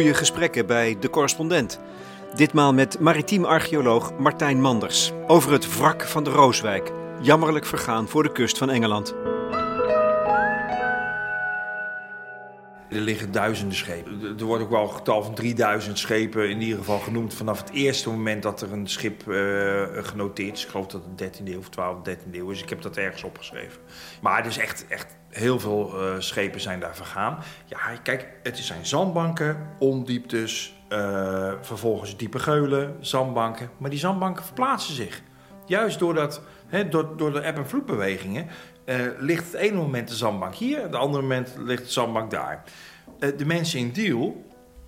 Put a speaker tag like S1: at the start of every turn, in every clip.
S1: goede gesprekken bij De Correspondent. Ditmaal met maritiem archeoloog Martijn Manders over het wrak van de Rooswijk. Jammerlijk vergaan voor de kust van Engeland.
S2: Er liggen duizenden schepen. Er wordt ook wel een getal van 3000 schepen in ieder geval genoemd vanaf het eerste moment dat er een schip uh, genoteerd is. Ik geloof dat het 13e eeuw of 12e, 13e eeuw is. Ik heb dat ergens opgeschreven. Maar het is echt, echt heel veel uh, schepen zijn daar vergaan. Ja, kijk, het zijn zandbanken, ondieptes, uh, vervolgens diepe geulen, zandbanken. Maar die zandbanken verplaatsen zich. Juist doordat, door, door de eb- en vloedbewegingen uh, ligt het ene moment de zandbank hier, het andere moment ligt de zandbank daar. Uh, de mensen in Diel,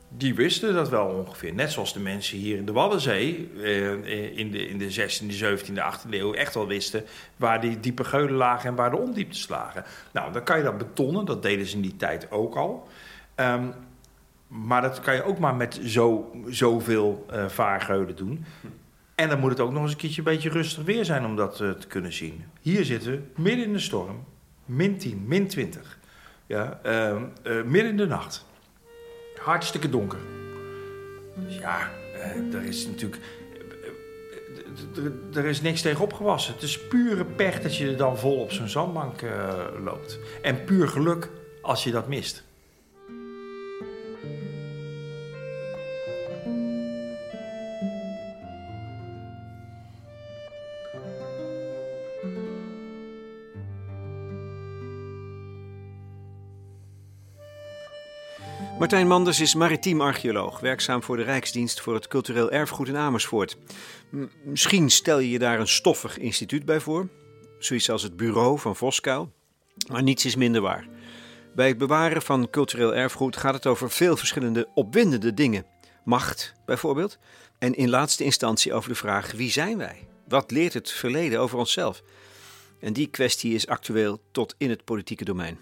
S2: die wisten dat wel ongeveer. Net zoals de mensen hier in de Waddenzee uh, in, de, in de 16e, 17e, 18e eeuw echt wel wisten waar die diepe geulen lagen en waar de ondieptes lagen. Nou, dan kan je dat betonnen, dat deden ze in die tijd ook al. Um, maar dat kan je ook maar met zo, zoveel vaargeulen doen. En dan moet het ook nog eens een keertje een beetje rustig weer zijn om dat uh, te kunnen zien. Hier zitten we midden in de storm, min 10, min 20. Ja, uh, uh, midden in de nacht. Hartstikke donker. Dus ja, er is natuurlijk. Er is niks tegen opgewassen. Het is pure pech dat je er dan vol op zo'n zandbank loopt. En puur geluk als je dat mist.
S1: Martijn Manders is maritiem archeoloog, werkzaam voor de Rijksdienst voor het Cultureel Erfgoed in Amersfoort. Misschien stel je je daar een stoffig instituut bij voor, zoiets als het Bureau van Voskuil, maar niets is minder waar. Bij het bewaren van cultureel erfgoed gaat het over veel verschillende opwindende dingen. Macht bijvoorbeeld, en in laatste instantie over de vraag wie zijn wij? Wat leert het verleden over onszelf? En die kwestie is actueel tot in het politieke domein.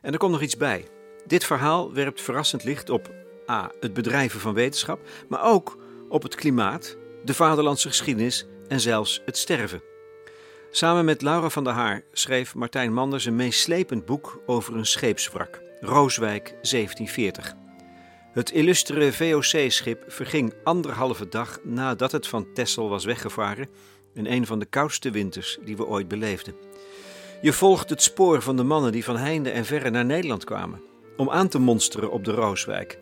S1: En er komt nog iets bij. Dit verhaal werpt verrassend licht op A. het bedrijven van wetenschap, maar ook op het klimaat, de vaderlandse geschiedenis en zelfs het sterven. Samen met Laura van der Haar schreef Martijn Manders een meeslepend boek over een scheepswrak, Rooswijk 1740. Het illustere VOC-schip verging anderhalve dag nadat het van Texel was weggevaren in een van de koudste winters die we ooit beleefden. Je volgt het spoor van de mannen die van heinde en verre naar Nederland kwamen om aan te monsteren op de Rooswijk.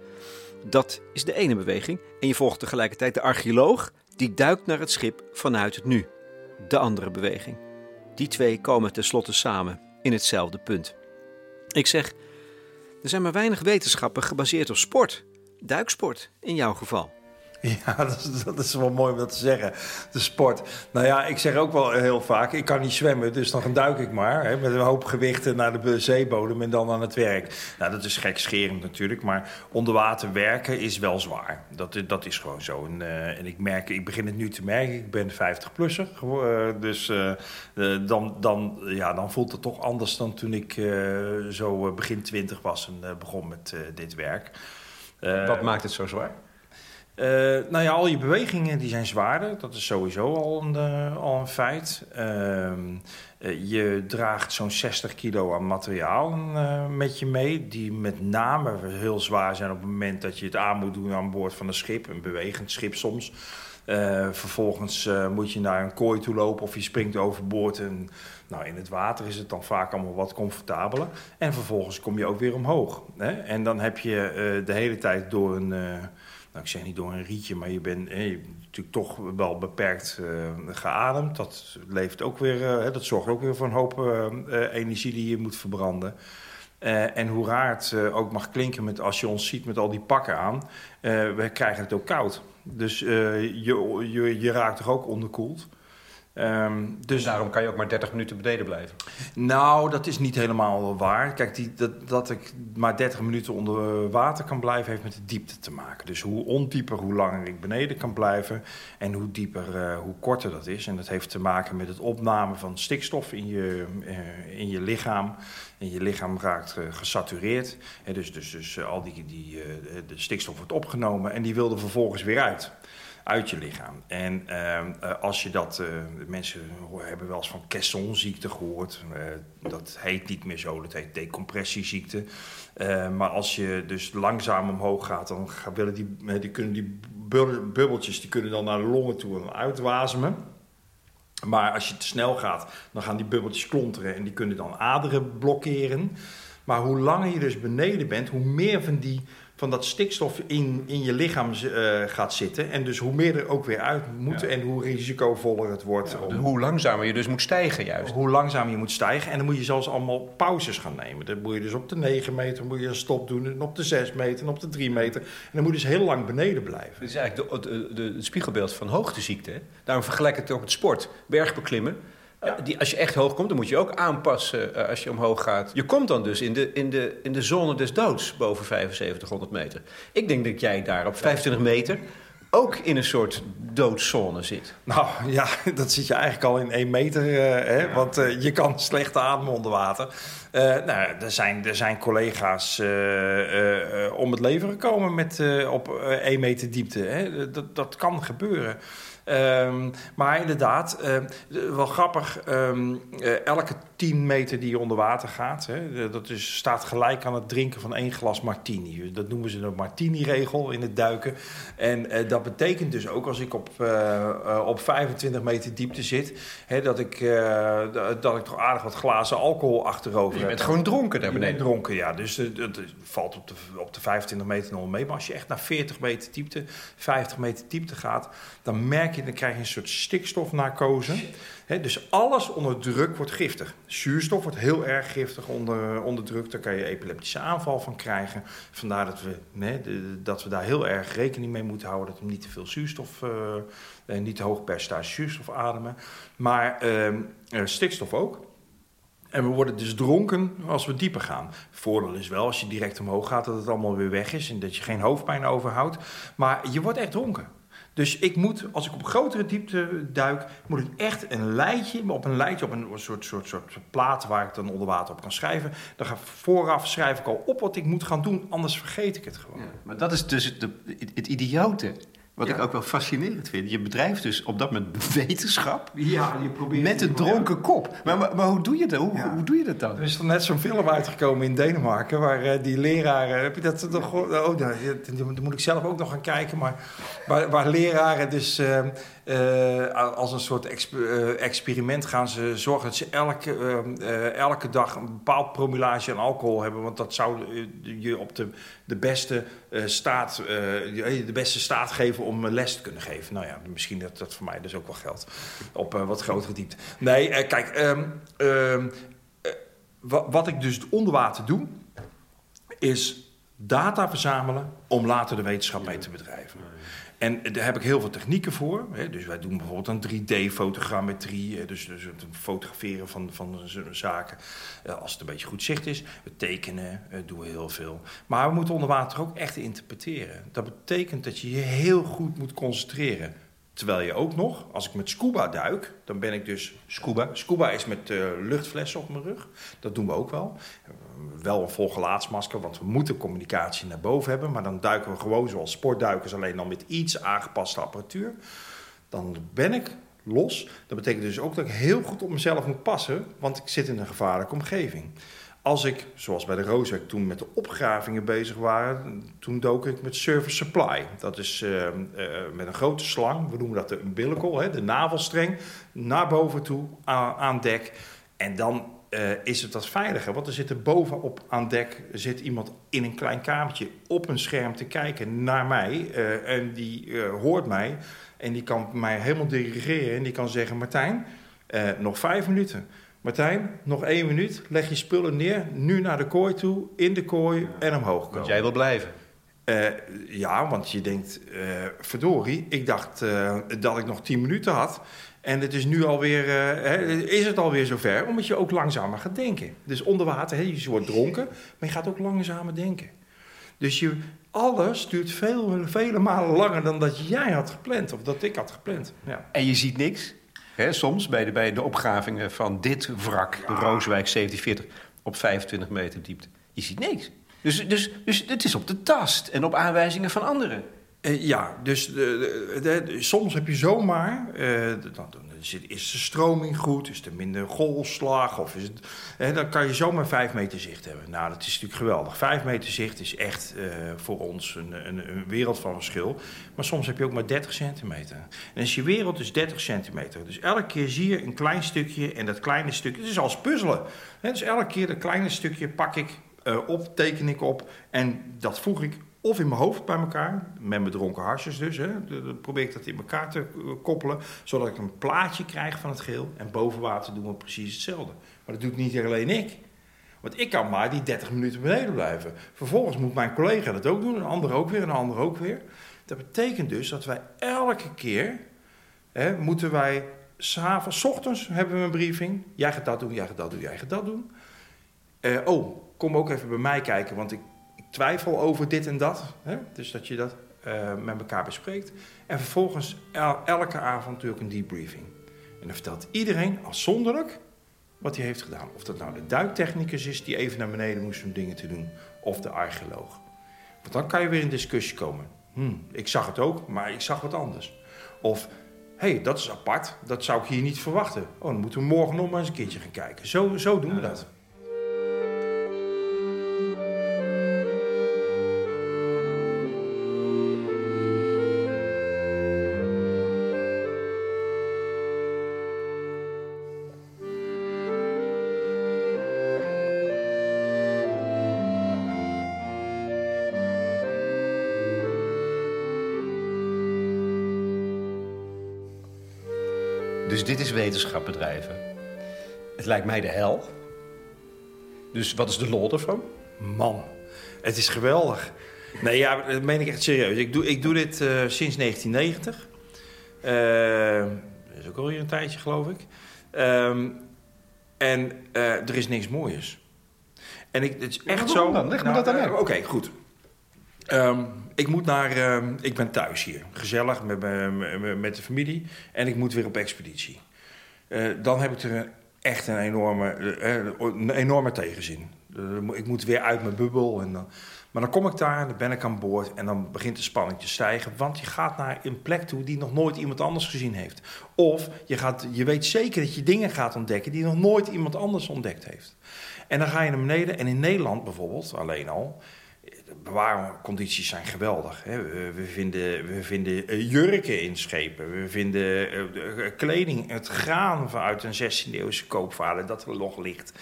S1: Dat is de ene beweging. En je volgt tegelijkertijd de archeoloog die duikt naar het schip vanuit het nu. De andere beweging. Die twee komen tenslotte samen in hetzelfde punt. Ik zeg, er zijn maar weinig wetenschappen gebaseerd op sport. Duiksport in jouw geval.
S2: Ja, dat is, wel mooi om dat te zeggen. De sport. Nou ja, ik zeg ook wel heel vaak: ik kan niet zwemmen, dus dan duik ik maar. Hè, met een hoop gewichten naar de zeebodem en dan aan het werk. Nou, dat is gekscherend natuurlijk, maar onder water werken is wel zwaar. Dat, dat is gewoon zo. En, uh, en ik merk, ik begin het nu te merken, ik ben 50-plusser. Uh, dus uh, dan, dan, ja, dan voelt het toch anders dan toen ik zo begin 20 was en begon met dit werk.
S1: Wat maakt het zo zwaar?
S2: Uh, nou ja, al je bewegingen die zijn zwaarder. Dat is sowieso al een, uh, al een feit. Uh, je draagt zo'n 60 kilo aan materiaal met je mee. Die met name heel zwaar zijn op het moment dat je het aan moet doen aan boord van een schip. Een bewegend schip soms. vervolgens moet je naar een kooi toe lopen of je springt overboord. En, nou, in het water is het dan vaak allemaal wat comfortabeler. En vervolgens kom je ook weer omhoog. Hè? En dan heb je de hele tijd door een nou, ik zeg niet door een rietje, maar je bent eh, natuurlijk toch wel beperkt uh, geademd. Dat, leeft ook weer, uh, dat zorgt ook weer voor een hoop energie die je moet verbranden. en hoe raar het ook mag klinken met, als je ons ziet met al die pakken aan, we krijgen het ook koud. Dus je, je, je raakt toch ook onderkoeld.
S1: Um, dus daarom kan je ook maar 30 minuten beneden blijven.
S2: Nou, dat is niet helemaal waar. Kijk, die, dat, dat ik maar 30 minuten onder water kan blijven, heeft met de diepte te maken. Dus hoe ondieper, hoe langer ik beneden kan blijven. En hoe dieper, uh, hoe korter dat is. En dat heeft te maken met het opname van stikstof in je, uh, in je lichaam. En je lichaam raakt uh, gesatureerd. Dus dus, dus al die, die de stikstof wordt opgenomen en die wil er vervolgens weer uit. Uit je lichaam. En ehm, eh, als je dat, uh, mensen hebben wel eens van Caissonziekte gehoord. Uh, dat heet niet meer zo, dat heet decompressieziekte. maar als je dus langzaam omhoog gaat, dan willen die, die, kunnen die bubbeltjes die kunnen dan naar de longen toe en uitwasemen. Maar als je te snel gaat, dan gaan die bubbeltjes klonteren en die kunnen dan aderen blokkeren. Maar hoe langer je dus beneden bent, hoe meer van die van dat stikstof in, in je lichaam uh, gaat zitten. En dus hoe meer er ook weer uit moet en hoe risicovoller het wordt.
S3: om, hoe langzamer je dus moet stijgen juist.
S2: Hoe langzamer je moet stijgen. En dan moet je zelfs allemaal pauzes gaan nemen. Dan moet je dus op de 9 meter moet je een stop doen. En op de 6 meter en op de 3 meter. En dan moet je dus heel lang beneden blijven.
S3: Het is eigenlijk de, de, de, het spiegelbeeld van hoogteziekte. Daarom vergelijk ik het ook met sport. Bergbeklimmen ja. Die, als je echt hoog komt, dan moet je ook aanpassen uh, als je omhoog gaat. Je komt dan dus in de, in, de, in de zone des doods boven 7500 meter. Ik denk dat jij daar op 25 meter ook in een soort doodzone zit.
S2: Nou ja, dat zit je eigenlijk al in één meter. Uh, hè? Want uh, je kan slecht ademen onder water. Uh, nou, er, zijn, er zijn collega's om het leven gekomen met, op één meter diepte. Hè? Dat, dat kan gebeuren. Um, maar inderdaad, uh, wel grappig, um, uh, elke 10 meter die je onder water gaat, hè, dat is, staat gelijk aan het drinken van één glas martini. Dat noemen ze de martini-regel in het duiken. En uh, dat betekent dus ook als ik op, op 25 meter diepte zit, hè, dat, ik, dat ik toch aardig wat glazen alcohol achterover
S3: Je bent gewoon dronken daar beneden.
S2: dronken, ja. Dus dat valt op de, op de 25 meter nog mee. Maar als je echt naar 40 meter diepte, 50 meter diepte gaat, dan merk dan krijg je een soort stikstofnarcose. He, dus alles onder druk wordt giftig. Zuurstof wordt heel erg giftig onder, onder druk. Daar kan je epileptische aanval van krijgen. Vandaar dat we, dat we daar heel erg rekening mee moeten houden. Dat we niet te veel zuurstof, uh, niet te hoog percentage zuurstof ademen. Maar uh, stikstof ook. En we worden dus dronken als we dieper gaan. Voordeel is wel, als je direct omhoog gaat, dat het allemaal weer weg is. En dat je geen hoofdpijn overhoudt. Maar je wordt echt dronken. Dus ik moet, als ik op grotere diepte duik, moet ik echt een leidje, op een leidje, op een soort, soort, soort plaat waar ik dan onder water op kan schrijven. Dan ga vooraf schrijf ik al op wat ik moet gaan doen, anders vergeet ik het gewoon. Ja,
S3: maar dat is dus het, het idiote. Wat ik ook wel fascinerend vind. Je bedrijft dus op dat moment wetenschap.
S2: Ja, je probeert
S3: met een dronken kop. Maar, maar, hoe, doe je dat? Hoe, hoe doe je dat dan?
S2: Er is er net zo'n film uitgekomen in Denemarken. Waar uh, die leraren. Heb je dat nog. Oh, daar, moet ik zelf ook nog gaan kijken. Maar waar, waar leraren dus. Uh, uh, als een soort exp experiment gaan ze zorgen dat ze elke, elke dag een bepaald promillage aan alcohol hebben. Want dat zou je op de, de, beste, staat, de beste staat geven om les te kunnen geven. Nou ja, misschien dat dat voor mij dus ook wel geldt. Op wat grotere diepte. Nee, kijk, um, um, wat ik dus onder water doe, is data verzamelen om later de wetenschap mee te bedrijven. En daar heb ik heel veel technieken voor. Hè. Dus wij doen bijvoorbeeld een 3D-fotogrammetrie. Dus, dus het fotograferen van, van zaken. Eh, als het een beetje goed zicht is. We tekenen, uh, doen we heel veel. Maar we moeten onder water ook echt interpreteren. Dat betekent dat je je heel goed moet concentreren. Terwijl je ook nog, als ik met scuba duik, dan ben ik dus scuba. Scuba is met uh, luchtflessen op mijn rug. Dat doen we ook wel. Wel een vol gelaatsmasker, want we moeten communicatie naar boven hebben. Maar dan duiken we gewoon zoals sportduikers, alleen dan met iets aangepaste apparatuur. Dan ben ik los. Dat betekent dus ook dat ik heel goed op mezelf moet passen, want ik zit in een gevaarlijke omgeving. Als ik, zoals bij de Roosweg toen met de opgravingen bezig waren, toen dook ik met service supply. Dat is uh, uh, met een grote slang, we noemen dat de umbilical, hè, de navelstreng, naar boven toe aan, aan dek. En dan uh, is het wat veiliger, want er zit er bovenop aan dek zit iemand in een klein kamertje op een scherm te kijken naar mij. en die hoort mij en die kan mij helemaal dirigeren en die kan zeggen, Martijn, nog vijf minuten. Martijn, nog één minuut. Leg je spullen neer. Nu naar de kooi toe. In de kooi en omhoog komen.
S3: Want jij wil blijven.
S2: Uh, ja, want je denkt, uh, verdorie, ik dacht uh, dat ik nog tien minuten had. En het is nu alweer, hè, is het alweer zover, omdat je ook langzamer gaat denken. Dus onder water, hè, je wordt dronken, maar je gaat ook langzamer denken. Dus je, alles duurt veel, vele malen langer dan dat jij had gepland, of dat ik had gepland. Ja.
S3: En je ziet niks? soms bij de, bij de opgravingen van dit wrak, Rooswijk 1740, op 25 meter diepte. Je ziet niks. Dus, dus, dus het is op de tast en op aanwijzingen van anderen.
S2: Uh, ja, dus de, de, soms heb je zomaar, uh, dan, is de stroming goed, is er minder golfslag, of is dan kan je zomaar vijf meter zicht hebben. Nou, dat is natuurlijk geweldig. Vijf meter zicht is echt voor ons een, een, een, wereld van verschil. Maar soms heb je ook maar 30 centimeter. En als je wereld is 30 centimeter. Dus elke keer zie je een klein stukje en dat kleine stukje, het is als puzzelen. Dus elke keer dat kleine stukje pak ik op, teken ik op en dat voeg ik of in mijn hoofd bij elkaar, met mijn dronken harsjes dus. Hè. Dan probeer ik dat in elkaar te eh, koppelen, zodat ik een plaatje krijg van het geheel. En boven water doen we precies hetzelfde. Maar dat doet niet alleen ik. Want ik kan maar die 30 minuten beneden blijven. Vervolgens moet mijn collega dat ook doen, een ander ook weer, een ander ook weer. Dat betekent dus dat wij elke keer, hè, moeten wij s'avonds, ochtends hebben we een briefing. Jij gaat dat doen, jij gaat dat doen, jij gaat dat doen. Uh, oh, kom ook even bij mij kijken, want ik twijfel over dit en dat. Hè? Dus dat je dat uh, met elkaar bespreekt. En vervolgens elke avond natuurlijk een debriefing. En dan vertelt iedereen afzonderlijk wat hij heeft gedaan. Of dat nou de duiktechnicus is die even naar beneden moest om dingen te doen. Of de archeoloog. Want dan kan je weer in discussie komen. Hm, ik zag het ook, maar ik zag wat anders. Of, hé, hey, dat is apart. Dat zou ik hier niet verwachten. Oh, dan moeten we morgen nog maar eens een keertje gaan kijken. Zo, zo doen we dat.
S1: Wetenschap bedrijven. Het lijkt mij de hel. Dus wat is de lol ervan?
S2: Man, het is geweldig. Nee, ja, dat meen ik echt serieus. Ik doe, ik doe dit uh, sinds 1990. Uh, eh, dat is ook alweer een tijdje, geloof ik. Um, en uh, er is niks moois. En ik, het is echt zo...
S1: Dan? Leg me nou, dat dan uit.
S2: Oké, okay, goed. Um, ik moet naar, uh, ik ben thuis hier, gezellig met, met, met de familie en ik moet weer op expeditie. Uh, dan heb ik er echt een enorme, uh, een enorme tegenzin. ik moet weer uit mijn bubbel. En dan, maar dan kom ik daar, dan ben ik aan boord en dan begint de spanning te stijgen. Want je gaat naar een plek toe die nog nooit iemand anders gezien heeft. Of je, gaat, je weet zeker dat je dingen gaat ontdekken die nog nooit iemand anders ontdekt heeft. En dan ga je naar beneden en in Nederland bijvoorbeeld, alleen al bewaarcondities zijn geweldig. Hè. We, vinden, we vinden eh, jurken in schepen. We vinden uh, kleding, het graan vanuit een 16e-eeuwse koopvader dat er nog ligt.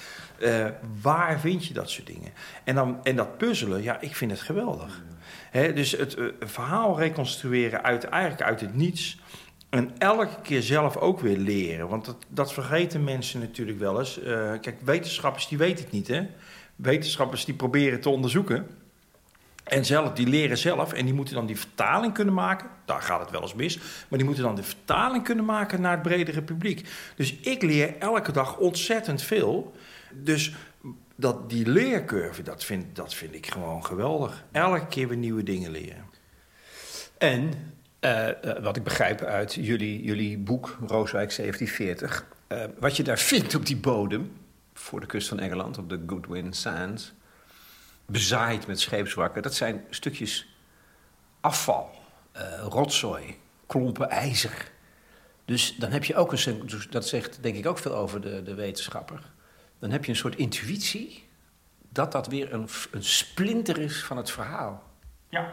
S2: Uh, waar vind je dat soort dingen? En, dan, en dat puzzelen, ja, ik vind het geweldig. Hè, dus het verhaal reconstrueren uit, eigenlijk uit het niets. En elke keer zelf ook weer leren. Want dat, dat vergeten mensen natuurlijk wel eens. kijk, wetenschappers die weten het niet, hè. Wetenschappers die proberen te onderzoeken... En zelf, die leren zelf en die moeten dan die vertaling kunnen maken. Daar gaat het wel eens mis. Maar die moeten dan de vertaling kunnen maken naar het bredere publiek. Dus ik leer elke dag ontzettend veel. Dus dat, die leercurve, dat vind, dat vind ik gewoon geweldig. Elke keer weer nieuwe dingen leren.
S1: En uh, wat ik begrijp uit jullie, jullie boek Rooswijk 1740... Uh, wat je daar vindt op die bodem voor de kust van Engeland, op de Goodwin Sands bezaaid met scheepswrakken. Dat zijn stukjes afval, uh, rotzooi, klompen ijzer. Dus dan heb je ook een, dus dat zegt denk ik ook veel over de, de wetenschapper. Dan heb je een soort intuïtie dat dat weer een, een splinter is van het verhaal.
S2: Ja,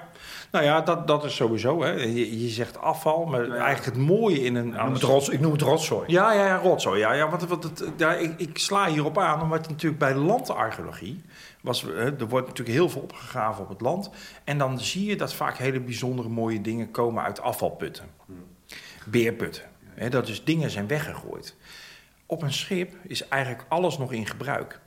S2: nou ja, dat, dat is sowieso. Hè. Je, je zegt afval, maar eigenlijk het mooie in een...
S1: Ik noem het, rots, ik noem het rotzooi.
S2: Ja, ja, ja rotzooi. Ja, ja, want, want het, ja, ik, ik sla hierop aan, omdat natuurlijk bij landarcheologie... Was, er wordt natuurlijk heel veel opgegraven op het land. En dan zie je dat vaak hele bijzondere mooie dingen komen uit afvalputten. Beerputten. Hè, dat dus dingen zijn weggegooid. Op een schip is eigenlijk alles nog in gebruik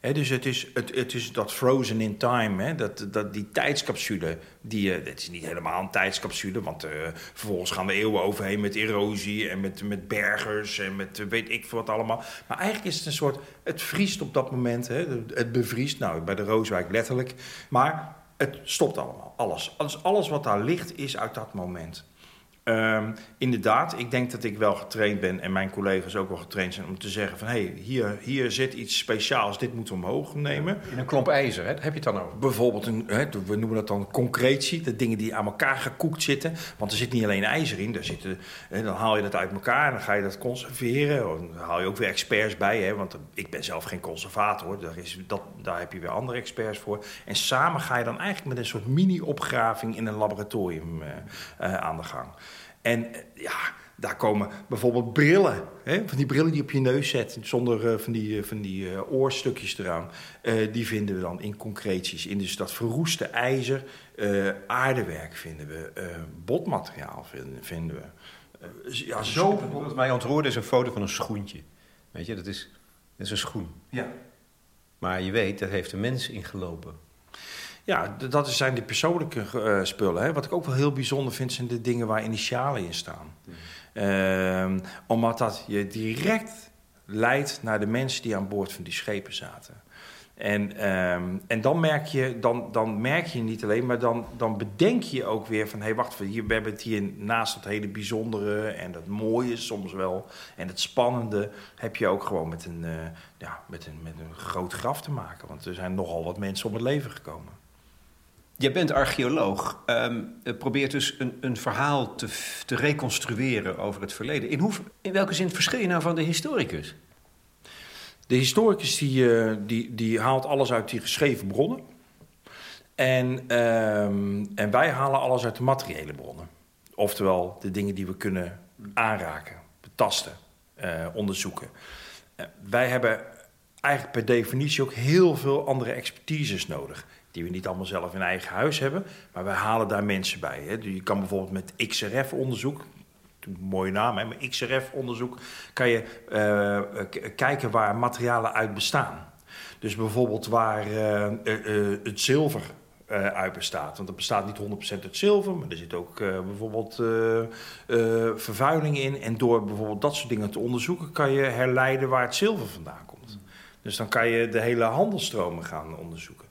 S2: dus het is, het, het is dat frozen in time, dat, dat, die tijdscapsule. Die, uh, is niet helemaal een tijdscapsule, want uh, vervolgens gaan de eeuwen overheen met erosie en met, met bergers en met uh, weet ik wat allemaal. Maar eigenlijk is het een soort, het vriest op dat moment, het bevriest. Nou, bij de Rooswijk letterlijk. Maar het stopt allemaal, alles. alles. Alles wat daar ligt is uit dat moment. Ehm, inderdaad, ik denk dat ik wel getraind ben en mijn collega's ook wel getraind zijn om te zeggen van hé, hey, hier, hier zit iets speciaals, dit moeten we omhoog nemen.
S1: In een klomp ijzer, hè? heb je het dan over?
S2: Bijvoorbeeld, een, hè, we noemen dat dan concretie, de dingen die aan elkaar gekoekt zitten. Want er zit niet alleen ijzer in, daar zitten, hè, dan haal je dat uit elkaar en dan ga je dat conserveren. Dan haal je ook weer experts bij, hè, want ik ben zelf geen conservator, daar, is, dat, daar heb je weer andere experts voor. En samen ga je dan eigenlijk met een soort mini-opgraving in een laboratorium uh, uh, aan de gang. En eh, ja, daar komen bijvoorbeeld brillen. Hè? Van die brillen die je op je neus zet, zonder uh, van die, uh, van die uh, oorstukjes eraan. die vinden we dan in concreties. In dus dat verroeste ijzer, aardewerk vinden we, botmateriaal vinden, vinden we.
S1: ja, zo... Wat mij ontroerde is een foto van een schoentje. Weet je, dat is, dat is een schoen.
S2: Ja.
S1: Maar je weet, daar heeft een mens in gelopen.
S2: Ja, dat zijn de persoonlijke uh, spullen. Hè. Wat ik ook wel heel bijzonder vind, zijn de dingen waar initialen in staan. Mm. omdat dat je direct leidt naar de mensen die aan boord van die schepen zaten. En, um, en dan, merk je, dan, dan merk je niet alleen, maar dan, dan bedenk je ook weer van... hé, hey, wacht, we hebben het hier naast dat hele bijzondere en dat mooie soms wel... en het spannende heb je ook gewoon met een, uh, ja, met, een, met een groot graf te maken. Want er zijn nogal wat mensen om het leven gekomen.
S1: Je bent archeoloog. Um, probeert dus een, een verhaal te, te, reconstrueren over het verleden. In, hoe, in welke zin verschil je nou van de historicus?
S2: De historicus die, uh, die, die haalt alles uit die geschreven bronnen. En, um, en wij halen alles uit de materiële bronnen. Oftewel de dingen die we kunnen aanraken, betasten, uh, onderzoeken. Wij hebben eigenlijk per definitie ook heel veel andere expertises nodig die we niet allemaal zelf in eigen huis hebben. Maar wij halen daar mensen bij. Hè. Dus je kan bijvoorbeeld met XRF-onderzoek, mooie naam, hè, maar XRF-onderzoek kan je uh, kijken waar materialen uit bestaan. Dus bijvoorbeeld waar uh, het zilver uit bestaat. Want dat bestaat niet 100% uit zilver, maar er zit ook bijvoorbeeld vervuiling in. En door bijvoorbeeld dat soort dingen te onderzoeken, kan je herleiden waar het zilver vandaan komt. Dus dan kan je de hele handelstromen gaan onderzoeken.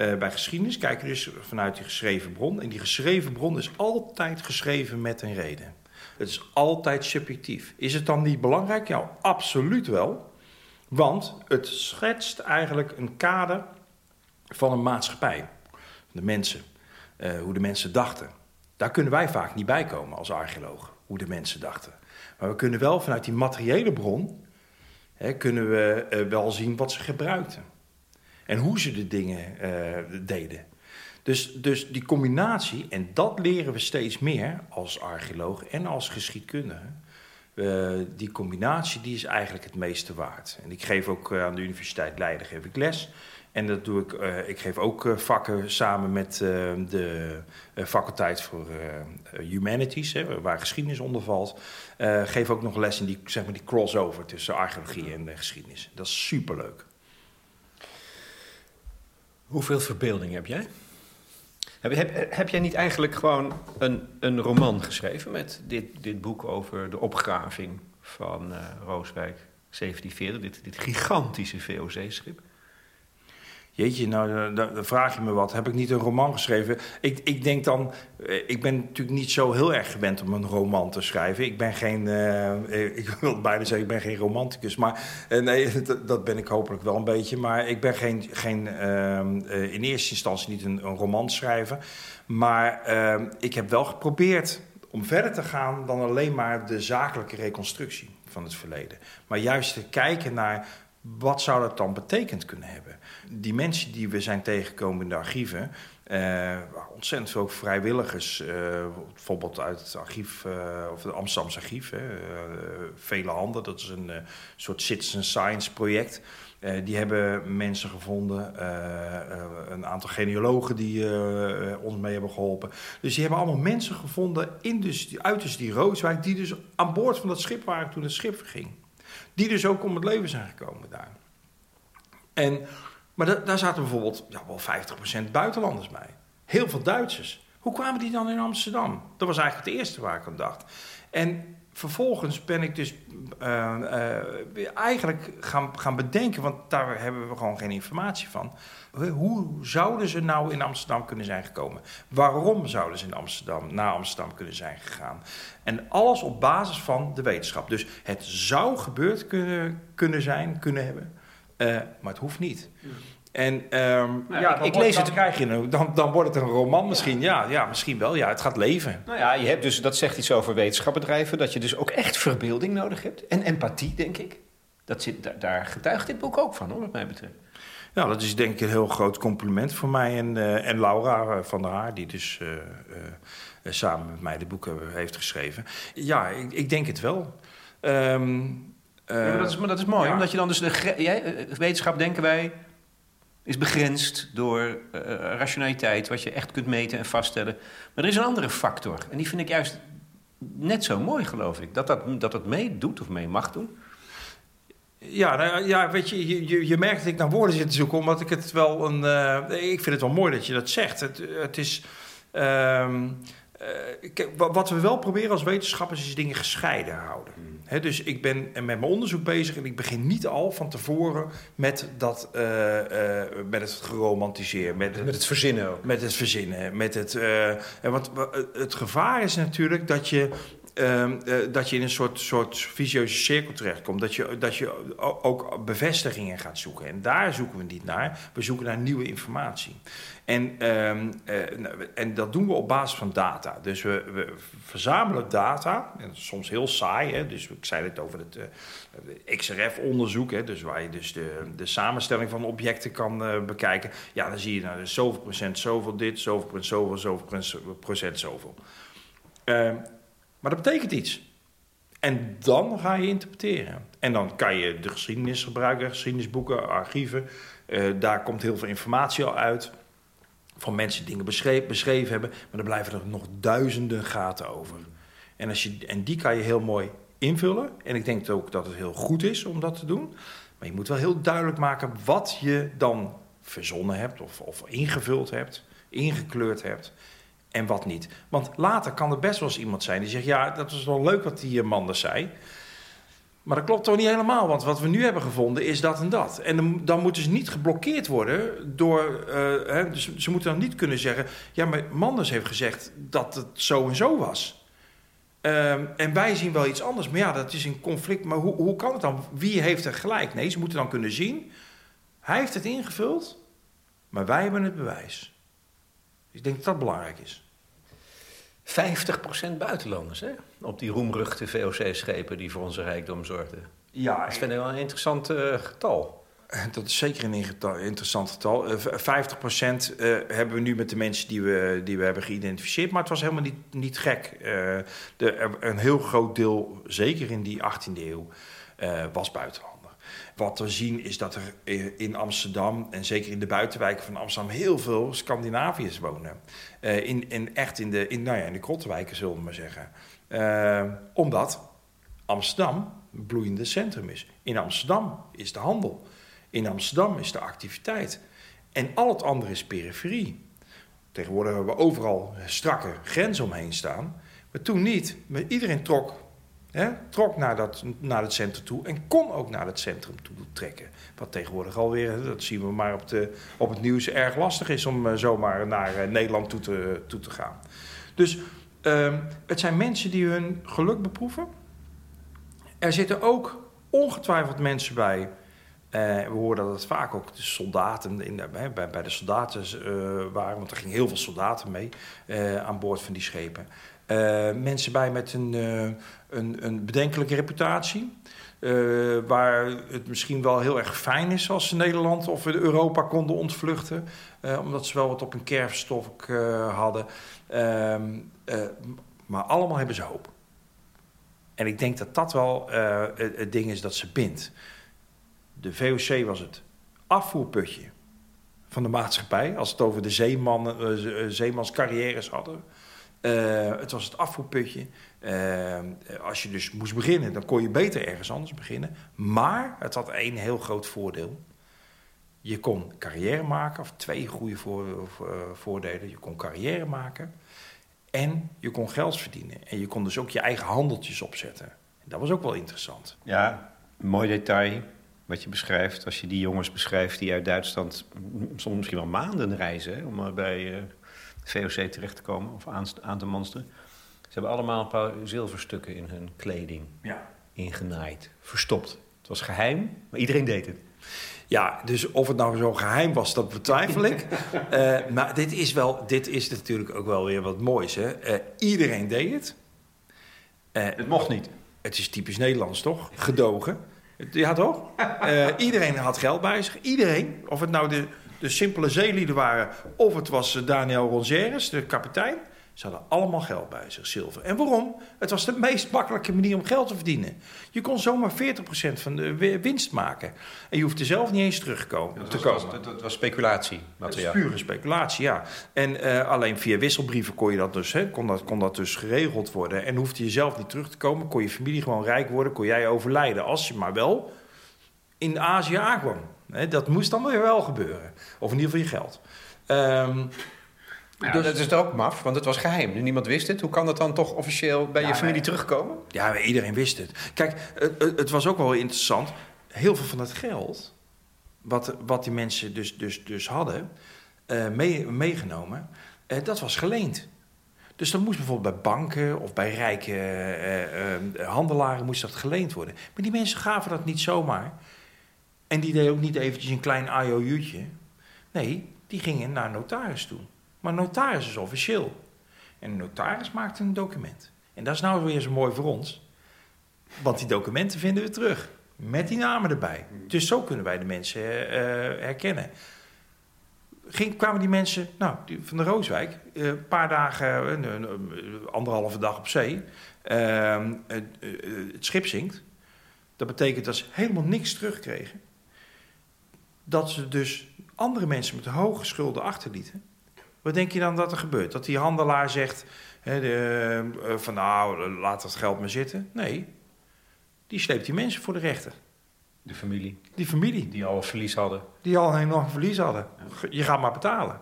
S2: Uh, bij geschiedenis kijken we dus vanuit die geschreven bron. En die geschreven bron is altijd geschreven met een reden. Het is altijd subjectief. Is het dan niet belangrijk? Ja, absoluut wel. Want het schetst eigenlijk een kader van een maatschappij. De mensen. Uh, hoe de mensen dachten. Daar kunnen wij vaak niet bij komen als archeoloog. Hoe de mensen dachten. Maar we kunnen wel vanuit die materiële bron... Hè, kunnen we uh, wel zien wat ze gebruikten en hoe ze de dingen uh, deden. Dus, dus die combinatie, en dat leren we steeds meer als archeoloog en als geschiedkundige. Uh, die combinatie die is eigenlijk het meeste waard. En ik geef ook uh, aan de Universiteit Leiden geef ik les. En dat doe ik, ik geef ook vakken samen met de faculteit voor Humanities, hè, waar geschiedenis onder valt. geef ook nog les in die, zeg maar, die crossover tussen archeologie en geschiedenis. Dat is superleuk.
S1: Hoeveel verbeelding heb jij? Heb, heb, heb, jij niet eigenlijk gewoon een, een roman geschreven met dit, dit boek over de opgraving van uh, Rooswijk 1740, dit, dit gigantische VOC-schip?
S2: Jeetje, nou, dan, vraag je me wat. Heb ik niet een roman geschreven? Ik, ik denk dan, eh, ik ben natuurlijk niet zo heel erg gewend om een roman te schrijven. Ik ben geen, uh, ik wil bijna zeggen, ik ben geen romanticus. Maar nee, dat, ben ik hopelijk wel een beetje. Maar ik ben geen, geen uh, in eerste instantie niet een, een roman schrijver. Maar ehm, ik heb wel geprobeerd om verder te gaan dan alleen maar de zakelijke reconstructie van het verleden. Maar juist te kijken naar wat zou dat dan betekend kunnen hebben? Die mensen die we zijn tegengekomen in de archieven, uh, ontzettend veel vrijwilligers, uh, bijvoorbeeld uit het archief, uh, of het Amsterdamse archief, vele handen, dat is een soort citizen science project. die hebben mensen gevonden, een aantal genealogen die ons mee hebben geholpen. Dus die hebben allemaal mensen gevonden in dus, uit dus die Rooswijk, die dus aan boord van dat schip waren toen het schip verging. Die dus ook om het leven zijn gekomen daar. En, maar da daar zaten bijvoorbeeld ja, wel 50% buitenlanders bij. Heel veel Duitsers. Hoe kwamen die dan in Amsterdam? Dat was eigenlijk het eerste waar ik aan dacht. En vervolgens ben ik dus uh, eigenlijk gaan, gaan bedenken, want daar hebben we gewoon geen informatie van. Hoe zouden ze nou in Amsterdam kunnen zijn gekomen? Waarom zouden ze in Amsterdam, naar Amsterdam kunnen zijn gegaan? En alles op basis van de wetenschap. Dus het zou gebeurd kunnen, kunnen zijn, kunnen hebben, maar het hoeft niet. En um, nou, ja, ik lees het. Krijg je dan, dan wordt het een roman misschien. Ja. ja, misschien wel. Ja, het gaat leven.
S1: Nou ja, je hebt dus, dat zegt iets over wetenschapbedrijven. Dat je dus ook echt verbeelding nodig hebt. En empathie, denk ik. Dat zit, daar, daar getuigt dit boek ook van, hoor, wat mij betreft.
S2: Ja, dat is denk ik een heel groot compliment voor mij en, uh, en Laura uh, van der Haar, die dus uh, samen met mij de boeken heeft geschreven. Ja, ik, ik denk het wel. Um,
S1: ja, maar dat, is, maar dat is mooi, ja. omdat je dan dus de jij, wetenschap denken wij is begrensd door uh, rationaliteit, wat je echt kunt meten en vaststellen. Maar er is een andere factor. En die vind ik juist net zo mooi, geloof ik. Dat dat, dat, dat mee doet of mee mag doen.
S2: Ja, nou, ja weet je, je, je merkt dat ik naar woorden zit te zoeken, omdat ik het wel een. Uh, ik vind het wel mooi dat je dat zegt. Het, het is. Uh, uh, wat we wel proberen als wetenschappers is dingen gescheiden houden. Mm. dus ik ben met mijn onderzoek bezig en ik begin niet al van tevoren met, dat, uh, uh, met het geromantiseren.
S1: Met, met het verzinnen ook.
S2: Met het verzinnen. Met het, en wat, het gevaar is natuurlijk dat je uh, dat je in een soort, soort visieuze cirkel terechtkomt. Dat je, dat je ook bevestigingen gaat zoeken. En daar zoeken we niet naar. We zoeken naar nieuwe informatie. En, uh, uh, en dat doen we op basis van data. Dus we, we verzamelen data. En soms heel saai. Hè? Dus ik zei het over het uh, XRF-onderzoek. Dus waar je dus de, de samenstelling van objecten kan bekijken. Ja, dan zie je nou, dus zoveel procent zoveel dit, zoveel procent zoveel, zoveel procent zoveel. Maar dat betekent iets. En dan ga je interpreteren. En dan kan je de geschiedenis gebruiken, geschiedenisboeken, archieven. Uh, daar komt heel veel informatie al uit. Van mensen die dingen beschreven, beschreven hebben. Maar er blijven er nog duizenden gaten over. En, als je, en die kan je heel mooi invullen. En ik denk ook dat het heel goed is om dat te doen. Maar je moet wel heel duidelijk maken wat je dan verzonnen hebt, of, of ingevuld hebt, ingekleurd hebt en wat niet. Want later kan er best wel eens iemand zijn die zegt: Ja, dat was wel leuk wat die man zei. Maar dat klopt toch niet helemaal, want wat we nu hebben gevonden is dat en dat. En dan, moeten ze niet geblokkeerd worden door. Uh, hè, dus ze moeten dan niet kunnen zeggen: Ja, maar Manders heeft gezegd dat het zo en zo was. Uh, en wij zien wel iets anders. Maar ja, dat is een conflict. Maar hoe, hoe kan het dan? Wie heeft er gelijk? Nee, ze moeten dan kunnen zien. Hij heeft het ingevuld, maar wij hebben het bewijs. Ik denk dat dat belangrijk is.
S1: 50% buitenlanders, hè? Op die roemruchte VOC-schepen die voor onze rijkdom zorgden. Ja. Dat vind ik wel een interessant uh, getal.
S2: Dat is zeker een interessant getal. 50% uh, uh, hebben we nu met de mensen die we, die we hebben geïdentificeerd. Maar het was helemaal niet, niet gek. De, een heel groot deel, zeker in die 18e eeuw, was buitenland. Wat we zien is dat er in Amsterdam en zeker in de buitenwijken van Amsterdam heel veel Scandinaviërs wonen. Uh, in, in, echt in de, in, nou ja, in de krottenwijken zullen we maar zeggen. Uh, omdat Amsterdam een bloeiende centrum is. In Amsterdam is de handel. In Amsterdam is de activiteit. En al het andere is periferie. Tegenwoordig hebben we overal strakke grenzen omheen staan. Maar toen niet. Maar iedereen trok Trok naar, dat, naar het centrum toe en kon ook naar het centrum toe trekken. Wat tegenwoordig alweer, dat zien we maar op, de, op het nieuws, erg lastig is om uh, zomaar naar uh, Nederland toe te, toe te gaan. Dus uh, het zijn mensen die hun geluk beproeven. Er zitten ook ongetwijfeld mensen bij. Uh, we horen dat het vaak ook de soldaten in bij, bij de soldaten waren, want er gingen heel veel soldaten mee aan boord van die schepen. Mensen bij met een, een, een bedenkelijke reputatie. Uh, waar het misschien wel heel erg fijn is als ze Nederland of Europa konden ontvluchten. omdat ze wel wat op een kerfstok hadden. Ehm, maar allemaal hebben ze hoop. En ik denk dat dat wel het, het ding is dat ze bindt. De VOC was het afvoerputje van de maatschappij. Als het over de zeeman, zeemanscarrières hadden. Het was het afvoerputje. Uh, als je dus moest beginnen, dan kon je beter ergens anders beginnen. Maar het had één heel groot voordeel. Je kon carrière maken, of twee goede voor, voordelen. Je kon carrière maken. En je kon geld verdienen. En je kon dus ook je eigen handeltjes opzetten. En dat was ook wel interessant.
S1: Ja, mooi detail wat je beschrijft. Als je die jongens beschrijft die uit Duitsland soms misschien wel maanden reizen om bij uh, VOC terecht te komen of aan, aan te monsteren. Ze hebben allemaal een paar zilverstukken in hun kleding
S2: Ja.
S1: ingenaaid, verstopt. Het was geheim, maar iedereen deed het.
S2: Ja, dus of het nou zo geheim was, dat betwijfel ik. uh, maar dit is, wel, dit is natuurlijk ook wel weer wat moois. Hè? Uh, iedereen deed het.
S1: Uh, het mocht niet.
S2: Het is typisch Nederlands, toch? Gedogen. Ja, toch? iedereen had geld bij zich. Iedereen. Of het nou de, de simpele zeelieden waren... of het was Daniel Rongeres, de kapitein... Ze hadden allemaal geld bij zich, zilver. En waarom? Het was de meest makkelijke manier om geld te verdienen. Je kon zomaar 40% van de winst maken. En je hoefde zelf niet eens terugkomen.
S1: Dat
S2: te
S1: was,
S2: komen.
S1: Dat, dat was speculatie.
S2: Dat is pure speculatie, ja. En uh, alleen via wisselbrieven kon, je dat dus, hè, kon, dat, kon dat dus geregeld worden. En hoefde je zelf niet terug te komen. Kon je familie gewoon rijk worden. Kon jij overlijden. Als je maar wel in Azië aankwam. Hè, dat moest dan weer wel gebeuren. Of in ieder geval je geld. Um,
S1: ja, dus, dat is ook maf, want het was geheim. Niemand wist het. Hoe kan dat dan toch officieel bij
S2: ja,
S1: je familie
S2: maar,
S1: terugkomen?
S2: Ja, iedereen wist het. Kijk, het, het, was ook wel interessant. Heel veel van het geld, wat, wat die mensen dus, dus, dus hadden, uh, mee, meegenomen, uh, dat was geleend. Dus dat moest bijvoorbeeld bij banken of bij rijke uh, handelaren moest dat geleend worden. Maar die mensen gaven dat niet zomaar. En die deden ook niet eventjes een klein IOU'tje. Nee, die gingen naar notaris toe. Maar notaris is officieel. En een notaris maakt een document. En dat is nou weer zo mooi voor ons. Want die documenten vinden we terug. Met die namen erbij. Dus zo kunnen wij de mensen uh, herkennen. Ging, kwamen die mensen nou, die, van de Rooswijk een uh, paar dagen, uh, anderhalve dag op zee. Ehm, het schip zinkt. Dat betekent dat ze helemaal niks terugkregen. Dat ze dus andere mensen met hoge schulden achterlieten. Wat denk je dan dat er gebeurt? Dat die handelaar zegt hè, de, uh, van nou, laat dat geld maar zitten. Nee, die sleept die mensen voor de rechter.
S1: De familie.
S2: Die familie.
S1: Die al verlies hadden.
S2: Die al enorm verlies hadden. Je gaat maar betalen.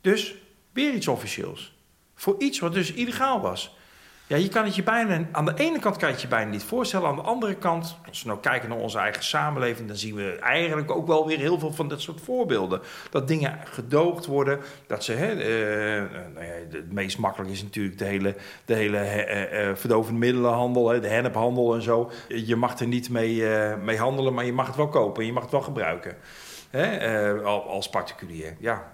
S2: Dus weer iets officieels. Voor iets wat dus illegaal was. Ja, je kan het je bijna, aan de ene kant kan je het je bijna niet voorstellen. Aan de andere kant, als we nou kijken naar onze eigen samenleving, dan zien we eigenlijk ook wel weer heel veel van dat soort voorbeelden. Dat dingen gedoogd worden, dat ze, hè, uh, nou het meest makkelijk is natuurlijk de hele, de hele uh, uh, verdovende middelenhandel, hè, de hennephandel en zo. Je mag er niet mee, mee handelen, maar je mag het wel kopen en je mag het wel gebruiken. Hè, als particulier. Ja,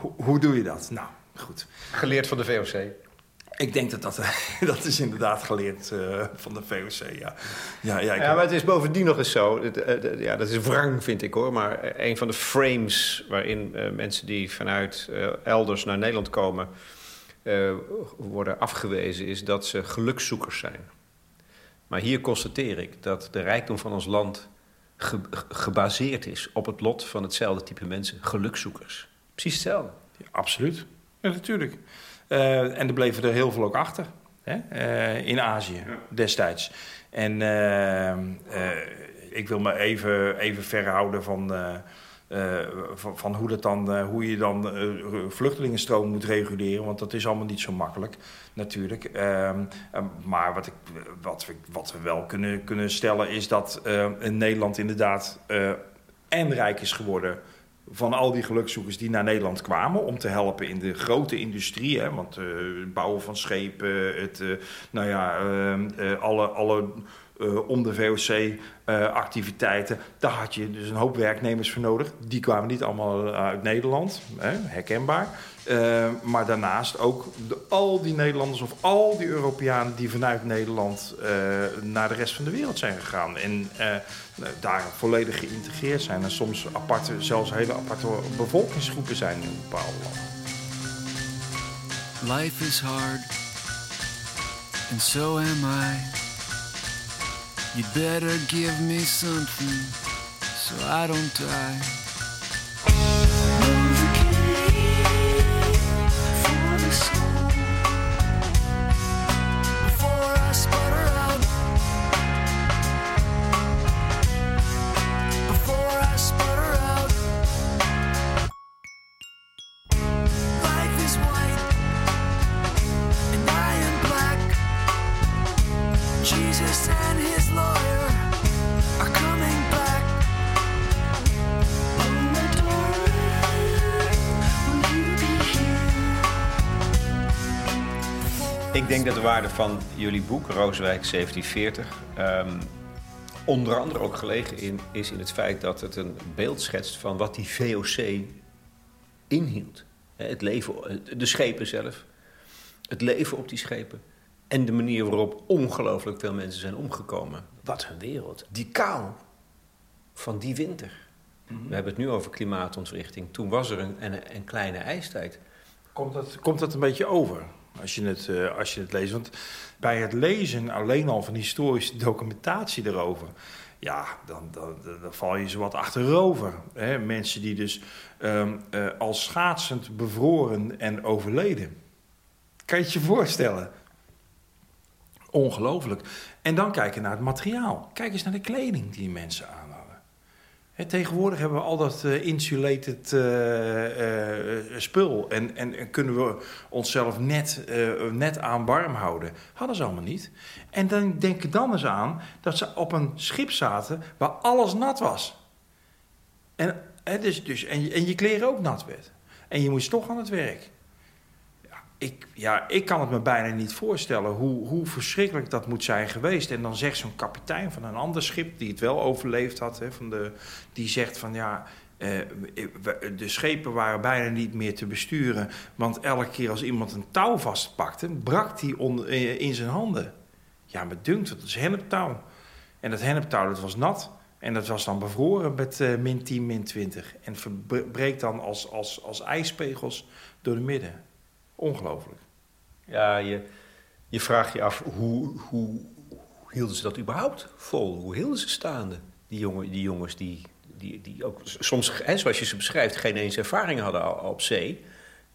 S2: hoe, hoe doe je dat? Nou, goed.
S1: Geleerd van de VOC.
S2: Ik denk dat dat, dat is inderdaad geleerd uh, van de VOC, ja.
S1: Ja, ja, ja, maar het is bovendien nog eens zo, ja, dat is wrang vind ik hoor, maar een van de frames waarin uh, mensen die vanuit uh, elders naar Nederland komen worden afgewezen, is dat ze gelukzoekers zijn. Maar hier constateer ik dat de rijkdom van ons land ge gebaseerd is op het lot van hetzelfde type mensen, gelukzoekers. Precies hetzelfde.
S2: Ja, absoluut, ja, natuurlijk. Uh, en er bleven er heel veel ook achter. Hè? Uh, in Azië destijds. En uh, ik wil me even, even verhouden van, van, van, hoe, dat dan, hoe je dan vluchtelingenstroom moet reguleren. Want dat is allemaal niet zo makkelijk natuurlijk. Ehm, maar wat, ik, wat, we, wat we wel kunnen, kunnen stellen is dat Nederland inderdaad en rijk is geworden van al die gelukzoekers die naar Nederland kwamen om te helpen in de grote industrie. Hè, want uh, het bouwen van schepen, het, uh, nou ja, uh, alle, alle om de VOC-activiteiten. daar had je dus een hoop werknemers voor nodig. Die kwamen niet allemaal uit Nederland, hè, herkenbaar. Maar daarnaast ook al die Nederlanders of al die Europeanen die vanuit Nederland naar de rest van de wereld zijn gegaan. En daar volledig geïntegreerd zijn. En soms aparte, zelfs hele aparte bevolkingsgroepen zijn in bepaalde landen. Life is hard, and so am I. You better give me something so I don't die.
S1: Waarde van jullie boek, Rooswijk 1740, ehm, onder andere ook gelegen in, is in het feit dat het een beeld schetst van wat die VOC inhield. Het leven, de schepen zelf, het leven op die schepen en de manier waarop ongelooflijk veel mensen zijn omgekomen. Wat een wereld. Die kou van die winter. Mhm. We hebben het nu over klimaatontwrichting. Toen was er een, een, een kleine ijstijd.
S2: Komt dat, komt dat een beetje over? Als je, het, uh, als je het leest. Want bij het lezen alleen al van historische documentatie erover. Ja, dan, dan, dan val je ze wat achterover. Hè? Mensen die dus um, als schaatsend bevroren en overleden. Kan je het je voorstellen? Ongelooflijk. En dan kijken naar het materiaal. Kijk eens naar de kleding die mensen aan tegenwoordig hebben we al dat uh, insulated uh, uh, spul. En, en, en, kunnen we onszelf net, net aan warm houden. Hadden ze allemaal niet. En dan denk ik dan eens aan dat ze op een schip zaten waar alles nat was. En, dus, dus, en, en je kleren ook nat werd. En je moest toch aan het werk ik, ja, ik kan het me bijna niet voorstellen hoe, hoe verschrikkelijk dat moet zijn geweest. En dan zegt zo'n kapitein van een ander schip, die het wel overleefd had, hè, van de, die zegt van ja, eh, de schepen waren bijna niet meer te besturen. Want elke keer als iemand een touw vastpakte, brak die eh, in zijn handen. Ja, me dunkt, dat is henneptouw. En dat henneptouw dat was nat. En dat was dan bevroren met min 10, min 20. En verbreekt dan als, als, als ijspegels door de midden. Ongelooflijk.
S1: Ja, je, je vraagt je af hoe, hoe, hielden ze dat überhaupt vol? Hoe hielden ze staande? Die, jongen, die jongens die, die, die ook soms, hè, zoals je ze beschrijft, geen eens ervaring hadden op zee.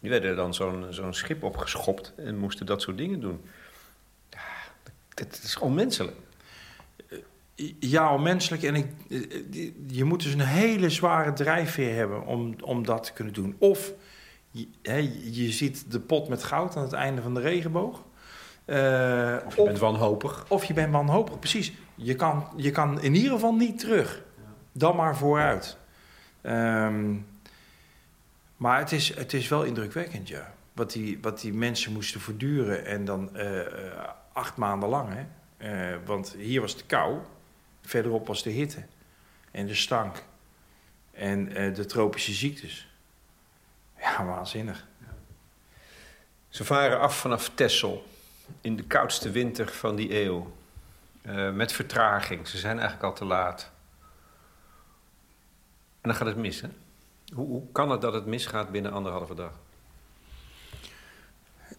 S1: Die werden dan zo'n zo'n schip opgeschopt en moesten dat soort dingen doen. Ja, dat, is onmenselijk.
S2: Ja, onmenselijk. En ik, je moet dus een hele zware drijfveer hebben om, om dat te kunnen doen. Of je, je ziet de pot met goud aan het einde van de regenboog.
S1: Uh, of je bent wanhopig.
S2: Of je bent wanhopig, precies. Je kan, je kan in ieder geval niet terug. Dan maar vooruit. Um, maar het is, het is wel indrukwekkend, ja. Wat die, wat die mensen moesten voortduren. En dan uh, acht maanden lang, hè. Uh, want hier was de kou. Verderop was de hitte. En de stank. En de tropische ziektes. Ja, waanzinnig.
S1: Ze varen af vanaf Texel in de koudste winter van die eeuw. Uh, met vertraging. Ze zijn eigenlijk al te laat. En dan gaat het mis, hè? Hoe, hoe kan het dat het misgaat binnen anderhalve dag?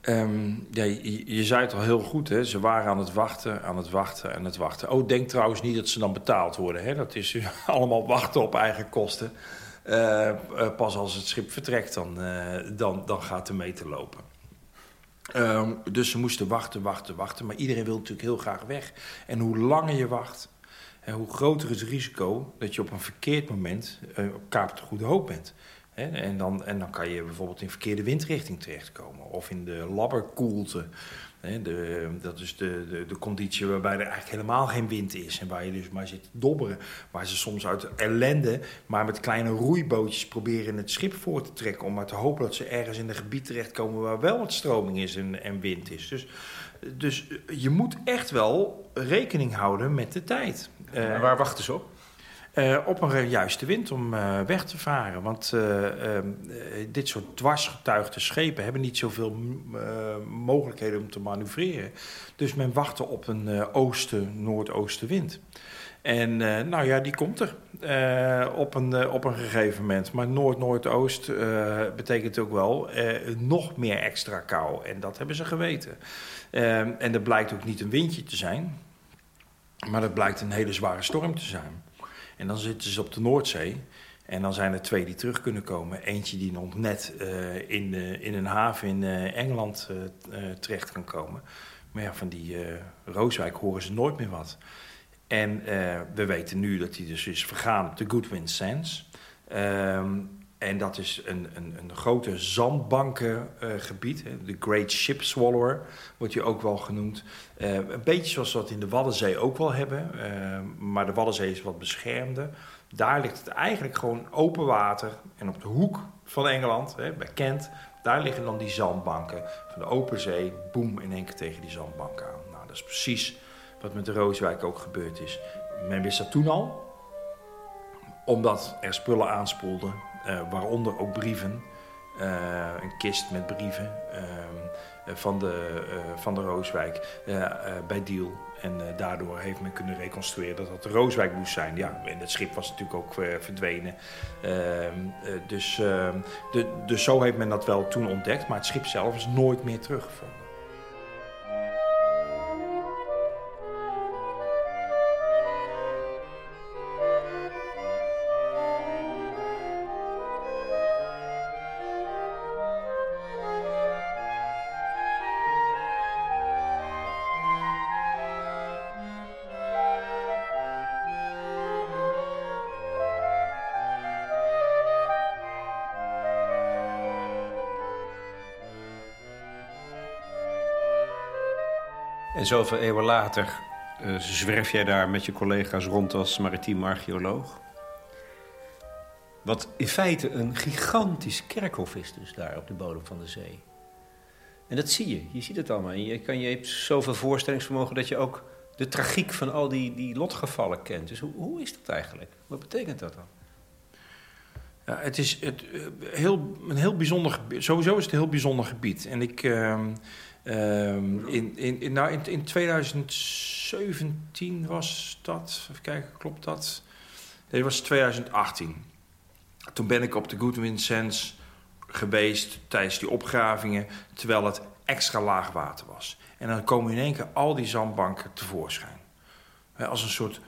S2: Um, ja, je, je, zei het al heel goed, hè? ze waren aan het wachten, aan het wachten, aan het wachten. Oh, denk trouwens niet dat ze dan betaald worden. Hè? Dat is allemaal wachten op eigen kosten. Uh, pas als het schip vertrekt, dan, uh, dan, dan gaat meter lopen. Um, dus ze moesten wachten, wachten, wachten. Maar iedereen wil natuurlijk heel graag weg. En hoe langer je wacht, hoe groter het risico dat je op een verkeerd moment uh, op Kaap de Goede Hoop bent. En dan, en dan kan je bijvoorbeeld in verkeerde windrichting terechtkomen. Of in de labberkoelte. Dat is de, de, de, conditie waarbij er eigenlijk helemaal geen wind is. En waar je dus maar zit te dobberen. Waar ze soms uit ellende, maar met kleine roeibootjes proberen het schip voor te trekken. Om maar te hopen dat ze ergens in een gebied terechtkomen waar wel wat stroming is en, en wind is. Dus, dus je moet echt wel rekening houden met de tijd.
S1: En waar wachten ze op?
S2: Uh, op een juiste wind om uh, weg te varen. Want uh, dit soort dwarsgetuigde schepen hebben niet zoveel mogelijkheden om te manoeuvreren. Dus men wachtte op een oosten-noordoostenwind. En nou ja, die komt er op, een, op een gegeven moment. Maar noord-noordoost betekent ook wel nog meer extra kou. En dat hebben ze geweten. en dat blijkt ook niet een windje te zijn. Maar dat blijkt een hele zware storm te zijn. En dan zitten ze op de Noordzee. En dan zijn er twee die terug kunnen komen. Eentje die nog net uh, in, uh, in een haven in uh, Engeland terecht kan komen. Maar ja, van die Rooswijk horen ze nooit meer wat. En we weten nu dat hij dus is vergaan op de Goodwin Sands. Um, en dat is een, een, een grote zandbankengebied. De Great Ship Swallower wordt je ook wel genoemd. Uh, een beetje zoals we dat in de Waddenzee ook wel hebben. Uh, maar de Waddenzee is wat beschermder. Daar ligt het eigenlijk gewoon open water. En op de hoek van Engeland, hè, bij Kent, Daar liggen dan die zandbanken van de open zee, boem in één keer tegen die zandbanken aan. Nou, dat is precies wat met de Rooswijk ook gebeurd is. Men wist dat toen al, omdat er spullen aanspoelden, waaronder ook brieven. Uh, een kist met brieven uh, van, de, van de Rooswijk bij Deal. En daardoor heeft men kunnen reconstrueren dat dat de Rooswijk moest zijn. Ja, en het schip was natuurlijk ook verdwenen. Ehm, dus, ehm, dus zo heeft men dat wel toen ontdekt. Maar het schip zelf is nooit meer teruggevonden.
S1: Zoveel eeuwen later uh, zwerf jij daar met je collega's rond als maritiem archeoloog. Wat in feite een gigantisch kerkhof is dus daar op de bodem van de zee. En dat zie je, je ziet het allemaal. Je, kan, je hebt zoveel voorstellingsvermogen dat je ook de tragiek van al die, die lotgevallen kent. Dus hoe, hoe is dat eigenlijk? Wat betekent dat dan?
S2: Ja, het is het, eh, heel, een heel bijzonder gebied. Sowieso is het een heel bijzonder gebied. En ik... Uh, Um, in, in, in, nou, in, in 2017 was dat, even kijken, klopt dat? Nee, dat was 2018. Toen ben ik op de Goodwin Sands geweest tijdens die opgravingen, terwijl het extra laag water was. En dan komen in één keer al die zandbanken tevoorschijn. Als een soort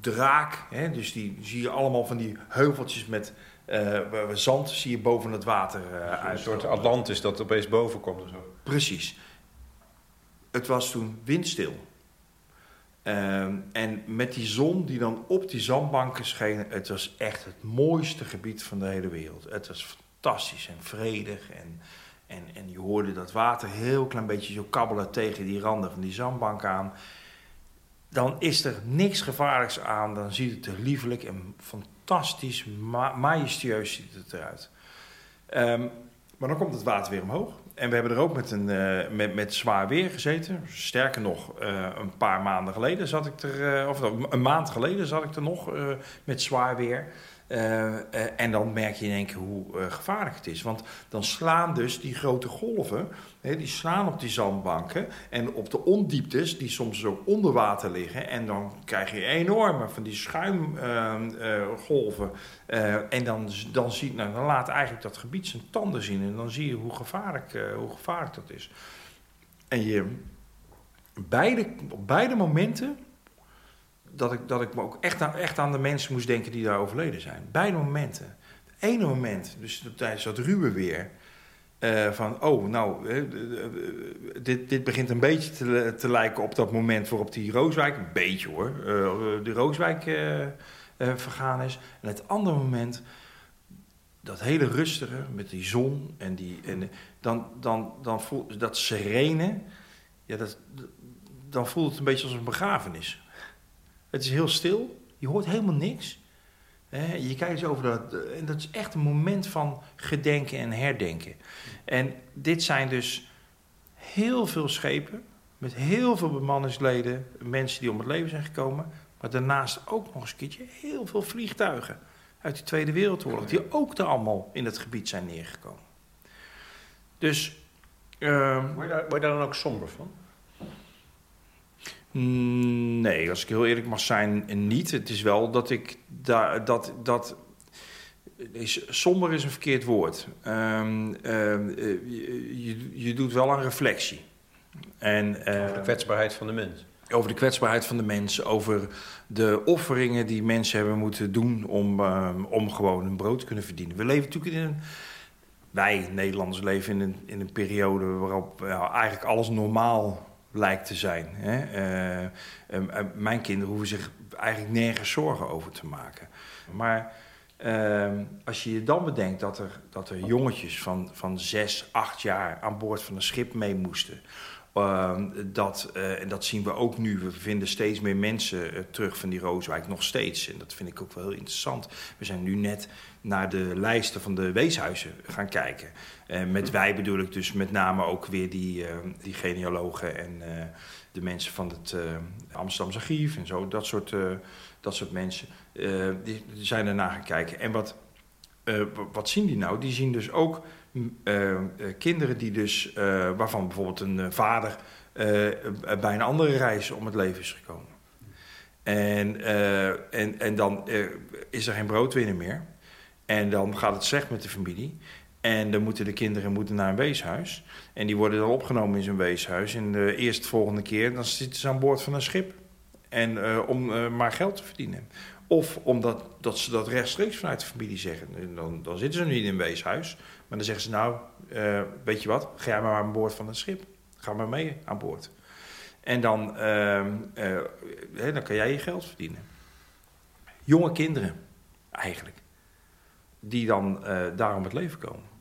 S2: draak, hè? dus die zie je allemaal van die heuveltjes met uh, zand zie je boven het water uh, uit.
S1: Een soort Atlantis dat opeens boven komt of zo.
S2: Precies. Het was toen windstil. Uh, en met die zon die dan op die zandbanken scheen, het was echt het mooiste gebied van de hele wereld. Het was fantastisch en vredig. En, en, en je hoorde dat water heel klein beetje zo kabbelen tegen die randen van die zandbank aan. Dan is er niks gevaarlijks aan. Dan ziet het er liefelijk en fantastisch, ma majestueus ziet het eruit. Um, maar dan komt het water weer omhoog. En we hebben er ook met, een, uh, met, met zwaar weer gezeten. Sterker nog, uh, een paar maanden geleden zat ik er, uh, of een maand geleden zat ik er nog met zwaar weer. Uh, uh, en dan merk je in één keer hoe uh, gevaarlijk het is. Want dan slaan dus die grote golven, hè, die slaan op die zandbanken en op de ondieptes, die soms ook onder water liggen. En dan krijg je enorme van die schuimgolven. en dan, dan, nou, dan laat eigenlijk dat gebied zijn tanden zien. En dan zie je hoe gevaarlijk, hoe gevaarlijk dat is. En je, beide, op beide momenten dat ik, dat ik me ook echt aan, echt aan de mensen moest denken die daar overleden zijn. Beide momenten. Het ene moment, dus tijdens dat ruwe weer. Uh, van, oh, nou, uh, dit, dit begint een beetje te, te lijken op dat moment waarop die Rooswijk, een beetje hoor, de Rooswijk vergaan is. En het andere moment, dat hele rustige met die zon en die, en dan, dan, dan voelt dat serene, ja, dat, dan voelt het een beetje als een begrafenis. Het is heel stil. Je hoort helemaal niks. Je kijkt eens over dat. En dat is echt een moment van gedenken en herdenken. En dit zijn dus heel veel schepen. Met heel veel bemanningsleden. Mensen die om het leven zijn gekomen. Maar daarnaast ook nog eens een keertje heel veel vliegtuigen. Uit de Tweede Wereldoorlog. Die ook er allemaal in het gebied zijn neergekomen. Dus.
S1: Je daar, word je daar dan ook somber van?
S2: Mm, nee, als ik heel eerlijk mag zijn, niet. Het is wel dat ik daar dat, dat is, somber is een verkeerd woord. Um, je, je, doet wel een reflectie.
S1: En, uh, over de kwetsbaarheid van de mens.
S2: Over de kwetsbaarheid van de mens, over de offeringen die mensen hebben moeten doen om, uh, om gewoon een brood te kunnen verdienen. We leven natuurlijk in een. Wij Nederlanders leven in een, in een periode waarop eigenlijk alles normaal lijkt te zijn. Hè? Uh, uh, mijn kinderen hoeven zich eigenlijk nergens zorgen over te maken. Maar ehm, als je je dan bedenkt dat er, dat er jongetjes van, van zes, acht jaar aan boord van een schip mee moesten. Ehm, dat, eh, en dat zien we ook nu. We vinden steeds meer mensen eh, terug van die Rooswijk nog steeds. En dat vind ik ook wel heel interessant. We zijn nu net naar de lijsten van de weeshuizen gaan kijken. Uh, met wij bedoel ik dus met name ook weer die, die genealogen en de mensen van het Amsterdamse archief en zo. Dat soort, dat soort mensen. die zijn ernaar gaan kijken. En wat, wat zien die nou? Die zien dus ook uh, kinderen die dus, uh, waarvan bijvoorbeeld een vader bij een andere reis om het leven is gekomen. En, en, en dan is er geen broodwinner meer. En dan gaat het slecht met de familie. En dan moeten de kinderen moeten naar een weeshuis. En die worden dan opgenomen in zo'n weeshuis. En de eerstvolgende keer dan zitten ze aan boord van een schip. En om maar geld te verdienen. Of omdat dat ze dat rechtstreeks vanuit de familie zeggen. Dan, dan zitten ze niet in een weeshuis. Maar dan zeggen ze nou, uh, weet je wat, ga jij maar aan boord van het schip. Ga maar mee aan boord. En dan, uh, dan kan jij je geld verdienen. Jonge kinderen, eigenlijk. Die dan daarom het leven komen.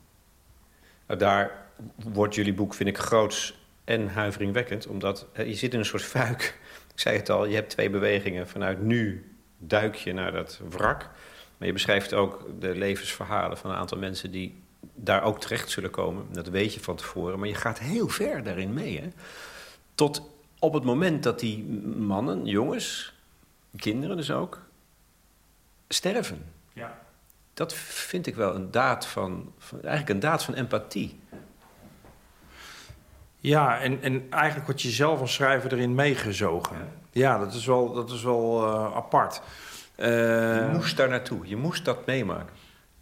S1: Daar wordt jullie boek, vind ik, groots en huiveringwekkend. Omdat je zit in een soort fuik. Ik zei het al, je hebt twee bewegingen. Vanuit nu duik je naar dat wrak. Maar je beschrijft ook de levensverhalen van een aantal mensen die daar ook terecht zullen komen. Dat weet je van tevoren. Maar je gaat heel ver daarin mee. Hè? Tot op het moment dat die mannen, jongens, kinderen dus ook, sterven. Dat vind ik wel een daad van, van eigenlijk een daad van empathie.
S2: Ja, en, en eigenlijk wordt je zelf als schrijver erin meegezogen. Ja, dat is wel, dat is wel uh, apart.
S1: Uh, je moest daar naartoe, je moest dat meemaken.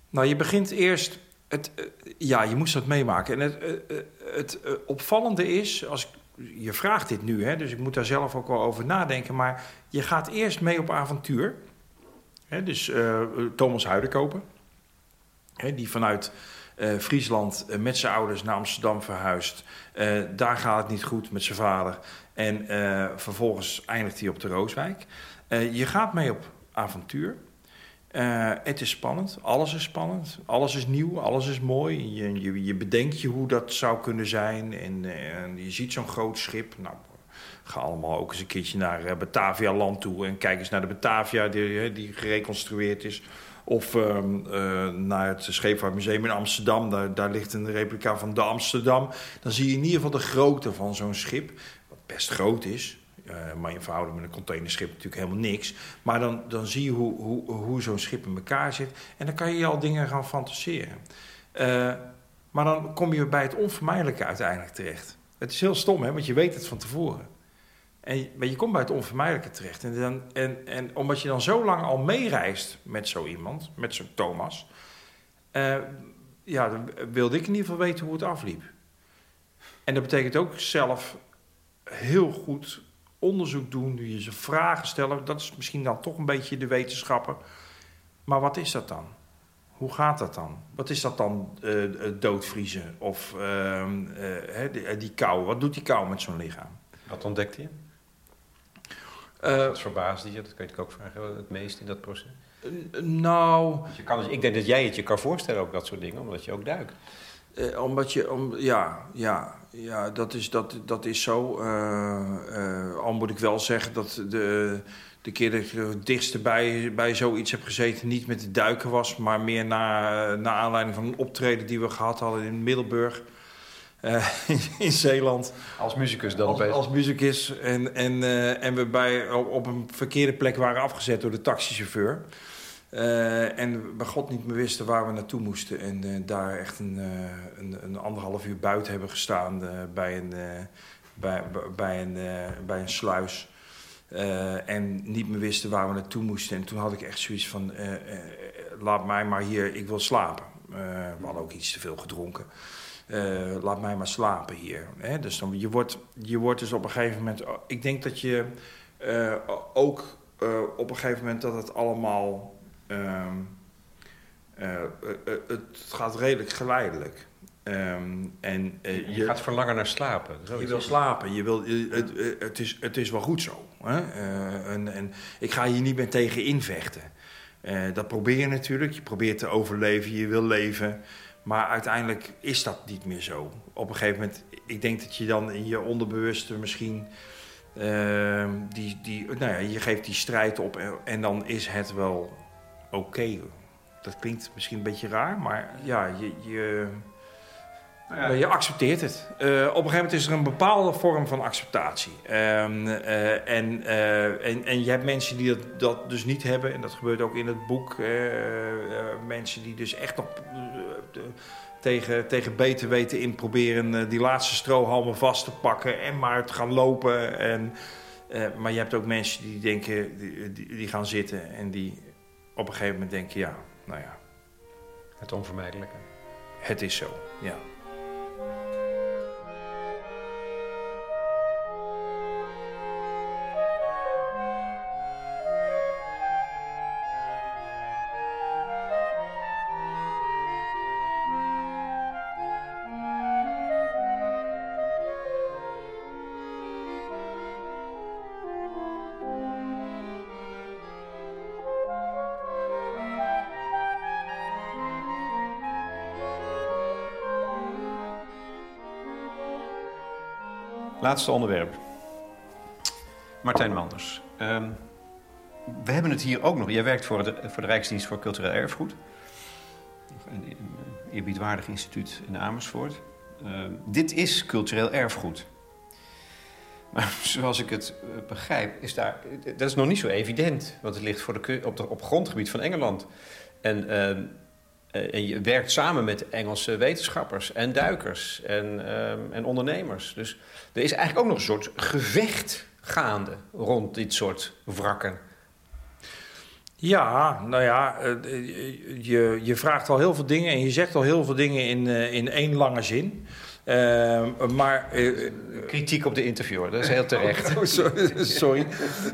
S2: Nou, je begint eerst het, eh, ja, je moest dat meemaken. En het, eh, eh, het opvallende is, als je vraagt dit nu, hè, dus ik moet daar zelf ook wel over nadenken, maar je gaat eerst mee op avontuur. Dus Thomas Huidenkoper, die vanuit Friesland met zijn ouders naar Amsterdam verhuist. daar gaat het niet goed met zijn vader. En vervolgens eindigt hij op de Rooswijk. je gaat mee op avontuur. Het is spannend, alles is spannend, alles is nieuw, alles is mooi. Je, je, je bedenkt je hoe dat zou kunnen zijn en, en je ziet zo'n groot schip. Nou, ga allemaal ook eens een keertje naar uh, Batavia land toe en kijk eens naar de Batavia die, die gereconstrueerd is. Of uh, uh, naar het Scheepvaartmuseum in Amsterdam, daar, daar ligt een replica van de Amsterdam. Dan zie je in ieder geval de grootte van zo'n schip, wat best groot is. Maar in verhouding met een containerschip natuurlijk helemaal niks. Maar dan, dan zie je hoe, hoe, hoe zo'n schip in elkaar zit. En dan kan je al dingen gaan fantaseren. Maar dan kom je bij het onvermijdelijke uiteindelijk terecht. Het is heel stom, hè, want je weet het van tevoren. Maar je komt bij het onvermijdelijke terecht. En, dan, en, en omdat je dan zo lang al meereist met zo iemand, met zo'n Thomas... Uh, ja, dan wilde ik in ieder geval weten hoe het afliep. En dat betekent ook zelf heel goed onderzoek doen, je ze vragen stellen. Dat is misschien dan toch een beetje de wetenschapper. Maar wat is dat dan? Hoe gaat dat dan? Wat is dat dan, uh, doodvriezen of uh, die, kou? Wat doet die kou met zo'n lichaam?
S1: Wat ontdekt hij? Wat verbaasde je? Dat kan je ook vragen het meest in dat proces.
S2: nou...
S1: Je kan, dus- ik denk dat jij het je kan voorstellen, ook dat soort dingen, omdat je ook duikt.
S2: Uh, omdat je, om, ja, ja, ja, dat is, dat, dat is zo. Uh, al moet ik wel zeggen dat de, de keer dat ik het dichtste bij, bij zoiets heb gezeten... niet met de duiken was, maar meer na, naar aanleiding van een optreden... die we gehad hadden in Middelburg, in Zeeland.
S1: Als muzikus dan
S2: als,
S1: opeens?
S2: Als muzikus. En, en, en we bij, op, een verkeerde plek waren afgezet door de taxichauffeur... Uh, en we God niet meer wisten waar we naartoe moesten. En daar echt een, een, een, anderhalf uur buiten hebben gestaan bij, een, bij, bij, een, bij een sluis. en niet meer wisten waar we naartoe moesten. En toen had ik echt zoiets van, laat mij maar hier, ik wil slapen. we hadden ook iets te veel gedronken. Laat mij maar slapen hier. Hè? Dus dan, je, wordt, je wordt dus op een gegeven moment... Ik denk dat je ook op een gegeven moment dat het allemaal uh, het gaat redelijk geleidelijk. Um, en,
S1: je, je, gaat verlangen naar slapen.
S2: Je wil slapen. Je wil, het, het, is, het is wel goed zo. Hè? En, en, ik ga hier niet meer tegen invechten. dat probeer je natuurlijk. Je probeert te overleven. Je wil leven. Maar uiteindelijk is dat niet meer zo. Op een gegeven moment, ik denk dat je dan in je onderbewuste misschien. Uh, die, die, nou ja, je geeft die strijd op en, en dan is het wel oké. Dat klinkt misschien een beetje raar, maar ja, je, je, ja. je accepteert het. Uh, op een gegeven moment is er een bepaalde vorm van acceptatie. Um, uh, en, en, en je hebt mensen die dat, dat dus niet hebben. En dat gebeurt ook in het boek. mensen die dus echt op, tegen, tegen beter weten in proberen die laatste strohalmen vast te pakken. En maar te gaan lopen. En, maar je hebt ook mensen die denken, die, die, die gaan zitten. En die op een gegeven moment denken, ja, nou ja.
S1: Het onvermijdelijke.
S2: Het is zo, ja.
S1: Laatste onderwerp. Martijn Manders. Um, we hebben het hier ook nog. Jij werkt voor de, voor de Rijksdienst voor Cultureel Erfgoed. Een, een eerbiedwaardig instituut in Amersfoort. Uh, dit is cultureel erfgoed. Maar zoals ik het uh, begrijp, is daar, dat is nog niet zo evident. Want het ligt voor de, op, de, op grondgebied van Engeland. En uh, en je werkt samen met Engelse wetenschappers en duikers en, uh, en ondernemers. Dus er is eigenlijk ook nog een soort gevecht gaande rond dit soort wrakken.
S2: Ja, nou ja, uh, je, je vraagt al heel veel dingen en je zegt al heel veel dingen in, in één lange zin. Uh, maar, uh,
S1: Kritiek op de interviewer, dat is heel terecht.
S2: Oh, sorry. sorry.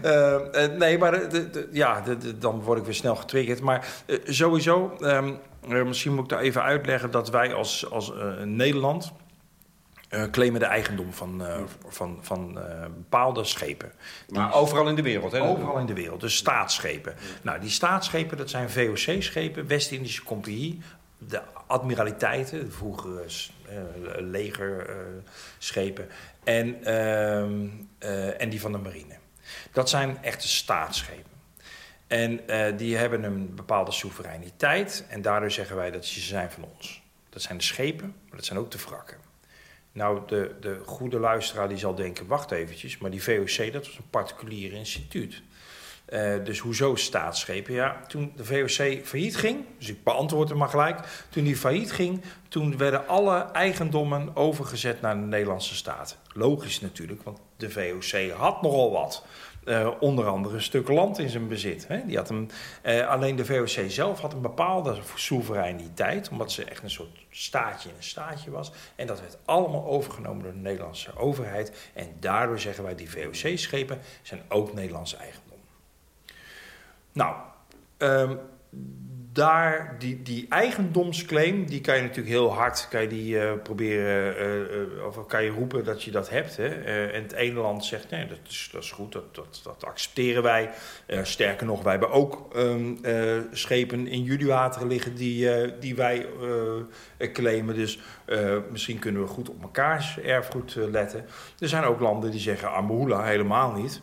S2: Uh, nee, maar de, de, ja, de, dan word ik weer snel getriggerd. Maar sowieso, um, misschien moet ik daar even uitleggen dat wij als, als Nederland. claimen de eigendom van, van, van bepaalde schepen.
S1: Maar overal in de wereld, hè?
S2: Overal in de wereld, dus staatsschepen. Nou, die staatsschepen, dat zijn VOC-schepen, West-Indische Compagnie, de admiraliteiten, de vroegere legerschepen, en, uh, en die van de marine. Dat zijn echte staatsschepen. En eh, die hebben een bepaalde soevereiniteit en daardoor zeggen wij dat ze zijn van ons. Dat zijn de schepen, maar dat zijn ook de wrakken. Nou, de, de goede luisteraar die zal denken, wacht eventjes, maar die VOC dat was een particulier instituut. Uh, dus hoezo staatsschepen? Ja, toen de VOC failliet ging, dus ik beantwoord hem maar gelijk. Toen die failliet ging, toen werden alle eigendommen overgezet naar de Nederlandse staat. Logisch natuurlijk, want de VOC had nogal wat. Uh, onder andere een stuk land in zijn bezit. Hè? Die had een, uh, alleen de VOC zelf had een bepaalde soevereiniteit, omdat ze echt een soort staatje in een staatje was. En dat werd allemaal overgenomen door de Nederlandse overheid. En daardoor zeggen wij, die VOC-schepen zijn ook Nederlandse eigendom. Nou, um, daar, die, die eigendomsclaim, die kan je natuurlijk heel hard kan je die, uh, proberen, uh, uh, of kan je roepen dat je dat hebt. Hè? en het ene land zegt, nee, dat is, dat is goed, dat, dat, dat accepteren wij. sterker nog, wij hebben ook um, schepen in jullie wateren liggen die, die wij claimen. Dus misschien kunnen we goed op mekaars erfgoed letten. Er zijn ook landen die zeggen, Amahula helemaal niet.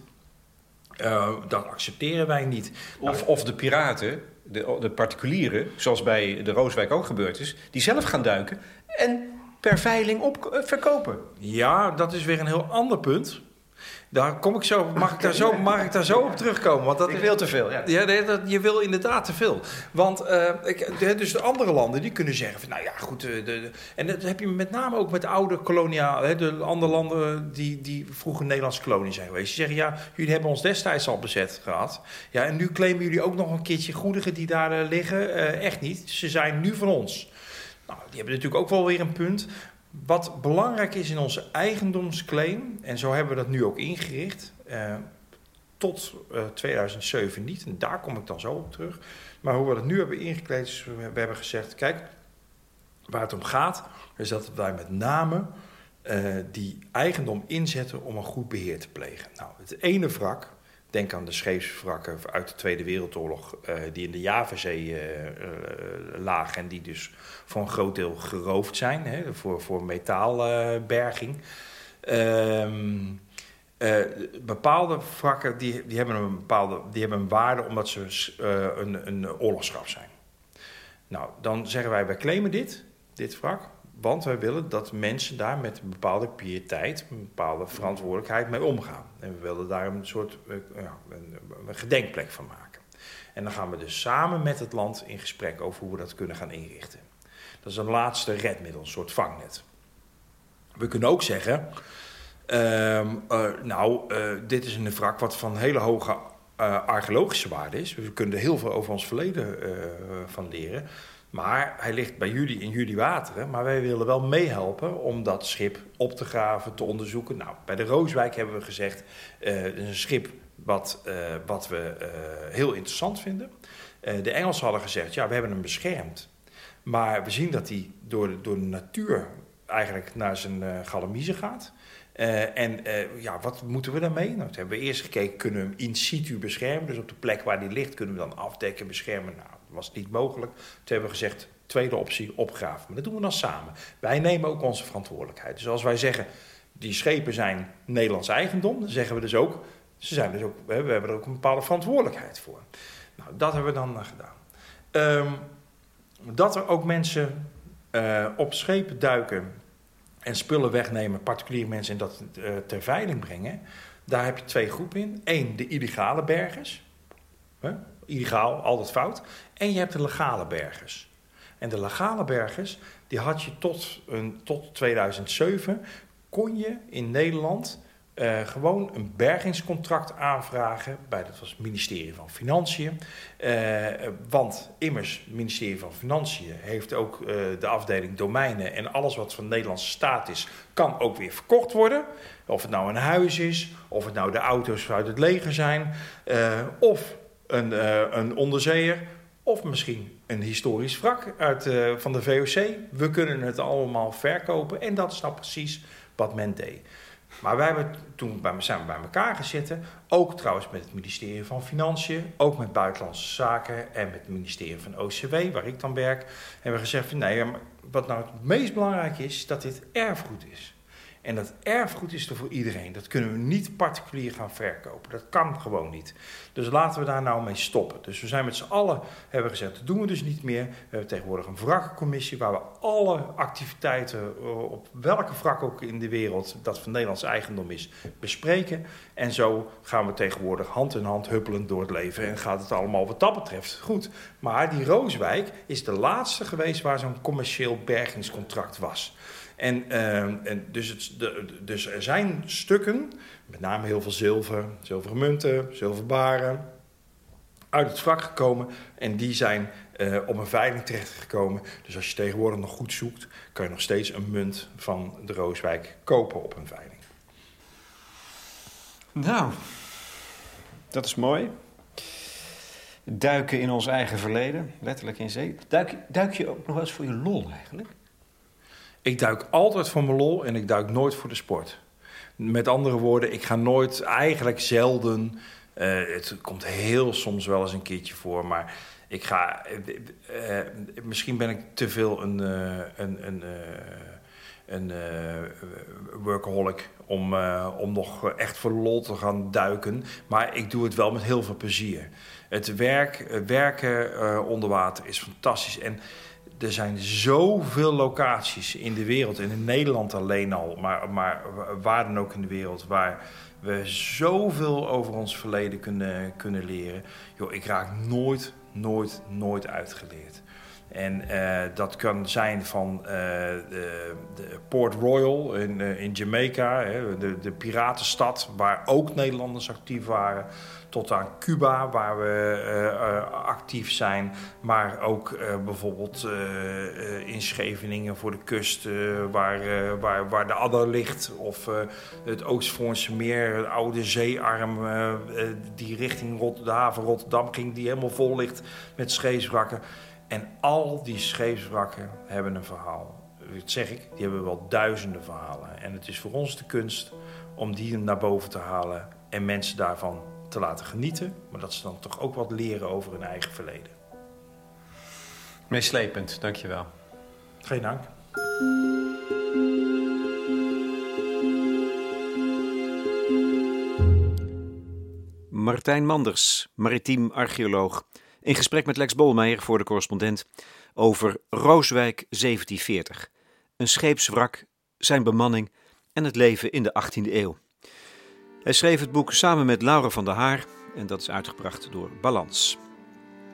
S2: Dat accepteren wij niet.
S1: Of, of de piraten, de, de particulieren, zoals bij de Rooswijk ook gebeurd is, die zelf gaan duiken en per veiling op, uh, verkopen.
S2: Ja, dat is weer een heel ander punt. Daar kom ik zo, mag, ik daar zo, mag ik daar zo op terugkomen? Want dat
S1: ik wil te veel, ja.
S2: ja nee, dat, je wil inderdaad te veel. Want uh, ik, dus de andere landen die kunnen zeggen van, nou ja, goed. De, de, en dat heb je met name ook met de oude koloniaal, hè, de andere landen die, die vroeger Nederlandse kolonie zijn geweest. Die zeggen, ja, jullie hebben ons destijds al bezet gehad. Ja, en nu claimen jullie ook nog een keertje goedigen die daar uh, liggen. Uh, echt niet. Ze zijn nu van ons. Nou, die hebben natuurlijk ook wel weer een punt. Wat belangrijk is in onze eigendomsclaim, en zo hebben we dat nu ook ingericht, eh, tot uh, 2007 niet, en daar kom ik dan zo op terug. Maar hoe we dat nu hebben ingekleed, is we hebben gezegd: kijk, waar het om gaat, is dat wij met name uh, die eigendom inzetten om een goed beheer te plegen. Nou, het ene wrak, Denk aan de scheepswrakken uit de Tweede Wereldoorlog, die in de Javazee lagen en die dus voor een groot deel geroofd zijn, hè, voor, voor metaalberging. Ehm, bepaalde wrakken die, die, hebben een bepaalde, die hebben een waarde omdat ze een, een zijn. Nou, dan zeggen wij, wij claimen dit, dit wrak. Want wij willen dat mensen daar met een bepaalde piëteit, een bepaalde verantwoordelijkheid mee omgaan. En we willen daar een soort ja, een, gedenkplek van maken. En dan gaan we dus samen met het land in gesprek over hoe we dat kunnen gaan inrichten. Dat is een laatste redmiddel, een soort vangnet. We kunnen ook zeggen, uh, uh, nou, eh, dit is een wrak wat van hele hoge archeologische waarde is. We kunnen er heel veel over ons verleden van leren. Maar hij ligt bij jullie in jullie wateren. Maar wij willen wel meehelpen om dat schip op te graven, te onderzoeken. Nou, bij de Rooswijk hebben we gezegd: uh, een schip wat, uh, wat we uh, heel interessant vinden. de Engelsen hadden gezegd: ja, we hebben hem beschermd. Maar we zien dat hij door, de, door de natuur eigenlijk naar zijn uh, gaat. En ja, wat moeten we daarmee? Nou, hebben we eerst gekeken, kunnen we hem in situ beschermen? Dus op de plek waar die ligt kunnen we dan afdekken, beschermen. Nou, was niet mogelijk. Toen hebben we gezegd, tweede optie, opgraven. Maar dat doen we dan samen. Wij nemen ook onze verantwoordelijkheid. Dus als wij zeggen, die schepen zijn Nederlands eigendom, zeggen we dus ook, ze zijn dus ook we hebben er ook een bepaalde verantwoordelijkheid voor. Nou, dat hebben we dan gedaan. Um, dat er ook mensen uh, op schepen duiken en spullen wegnemen, particuliere mensen, en dat uh, ter veiling brengen. Daar heb je twee groepen in. Eén, de illegale bergers. Illegaal, altijd fout. En je hebt de legale bergers. En de legale bergers, die had je tot, een, tot 2007, kon je in Nederland uh, gewoon een bergingscontract aanvragen bij dat was het ministerie van Financiën. Uh, want immers, het ministerie van Financiën heeft ook uh, de afdeling domeinen en alles wat van de Nederlandse staat is, kan ook weer verkocht worden. Of het nou een huis is, of het nou de auto's uit het leger zijn, of een, uh, een onderzeeër of misschien een historisch wrak uit, uh, van de VOC. We kunnen het allemaal verkopen en dat is nou precies wat men deed. Maar wij hebben toen bij, zijn bij elkaar gezeten, ook trouwens met het ministerie van Financiën, ook met Buitenlandse Zaken en met het ministerie van OCW, waar ik dan werk, hebben we gezegd van nee, wat nou het meest belangrijk is, dat dit erfgoed is. En dat erfgoed is er voor iedereen. Dat kunnen we niet particulier gaan verkopen. Dat kan gewoon niet. Dus laten we daar nou mee stoppen. Dus we zijn met z'n allen, hebben gezegd, dat doen we dus niet meer. We hebben tegenwoordig een wrakkencommissie waar we alle activiteiten eh, op welke wrak ook in de wereld dat van Nederlands eigendom is, bespreken. En zo gaan we tegenwoordig hand in hand huppelend door het leven en gaat het allemaal wat dat betreft goed. Maar die Rooswijk is de laatste geweest waar zo'n commercieel bergingscontract was. En, uh, en dus, het, dus er zijn stukken, met name heel veel zilver, zilveren munten, zilverbaren, uit het vak gekomen. En die zijn uh, op een veiling terechtgekomen. Dus als je tegenwoordig nog goed zoekt, kan je nog steeds een munt van de Rooswijk kopen op een veiling.
S3: Nou, dat is mooi. Duiken in ons eigen verleden, letterlijk in zee. Duik, duik je ook nog eens voor je lol eigenlijk?
S2: Ik duik altijd voor mijn lol en ik duik nooit voor de sport. Met andere woorden, ik ga nooit, eigenlijk zelden. Uh, het komt heel soms wel eens een keertje voor, maar ik ga. Uh, misschien ben ik te veel een, een, een, een workaholic om, om nog echt voor lol te gaan duiken. Maar ik doe het wel met heel veel plezier. Het werk, werken onder water is fantastisch. En er zijn zoveel locaties in de wereld, en in Nederland alleen al, maar, maar waar dan ook in de wereld, waar we zoveel over ons verleden kunnen, kunnen leren. Joh, ik raak nooit, nooit, nooit uitgeleerd. En uh, dat kan zijn van uh, de, de, Port Royal in, uh, in Jamaica, hè, de, de piratenstad, waar ook Nederlanders actief waren tot aan Cuba, waar we actief zijn. Maar ook bijvoorbeeld in Scheveningen voor de kust, waar, waar, waar de Adder ligt. Of het Oostvoornse meer, het oude zeearm, die richting de haven Rotterdam ging, die helemaal vol ligt met scheepswrakken. En al die scheepswrakken hebben een verhaal. Dat zeg ik, die hebben wel duizenden verhalen. En het is voor ons de kunst om die naar boven te halen en mensen daarvan te laten genieten, maar dat ze dan toch ook wat leren over hun eigen verleden.
S4: Meeslepend, dankjewel.
S2: Geen dank.
S1: Martijn Manders, maritiem archeoloog, in gesprek met Lex Bolmeijer voor de correspondent over Rooswijk 1740. Een scheepswrak, zijn bemanning en het leven in de 18e eeuw. Hij schreef het boek samen met Laura van der Haar en dat is uitgebracht door Balans.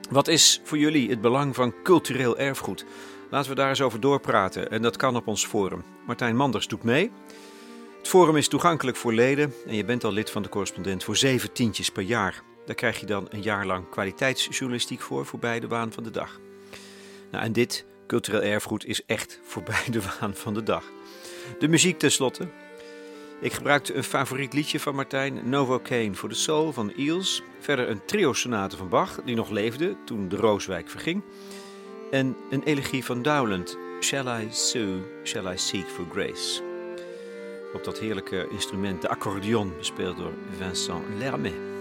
S1: Wat is voor jullie het belang van cultureel erfgoed? Laten we daar eens over doorpraten en dat kan op ons forum. Martijn Manders doet mee. Het forum is toegankelijk voor leden en je bent al lid van de correspondent voor zeven tientjes per jaar. Daar krijg je dan een jaar lang kwaliteitsjournalistiek voor, voorbij de waan van de dag. Nou, en dit, cultureel erfgoed, is echt voorbij de waan van de dag. De muziek tenslotte. Ik gebruikte een favoriet liedje van Martijn, Novocaine voor de Soul van Eels. Verder een trio-sonate van Bach, die nog leefde toen de Rooswijk verging. En een elegie van Dowland, Shall I Sue, Shall I Seek for Grace. Op dat heerlijke instrument, de accordeon, bespeeld door Vincent Lermet.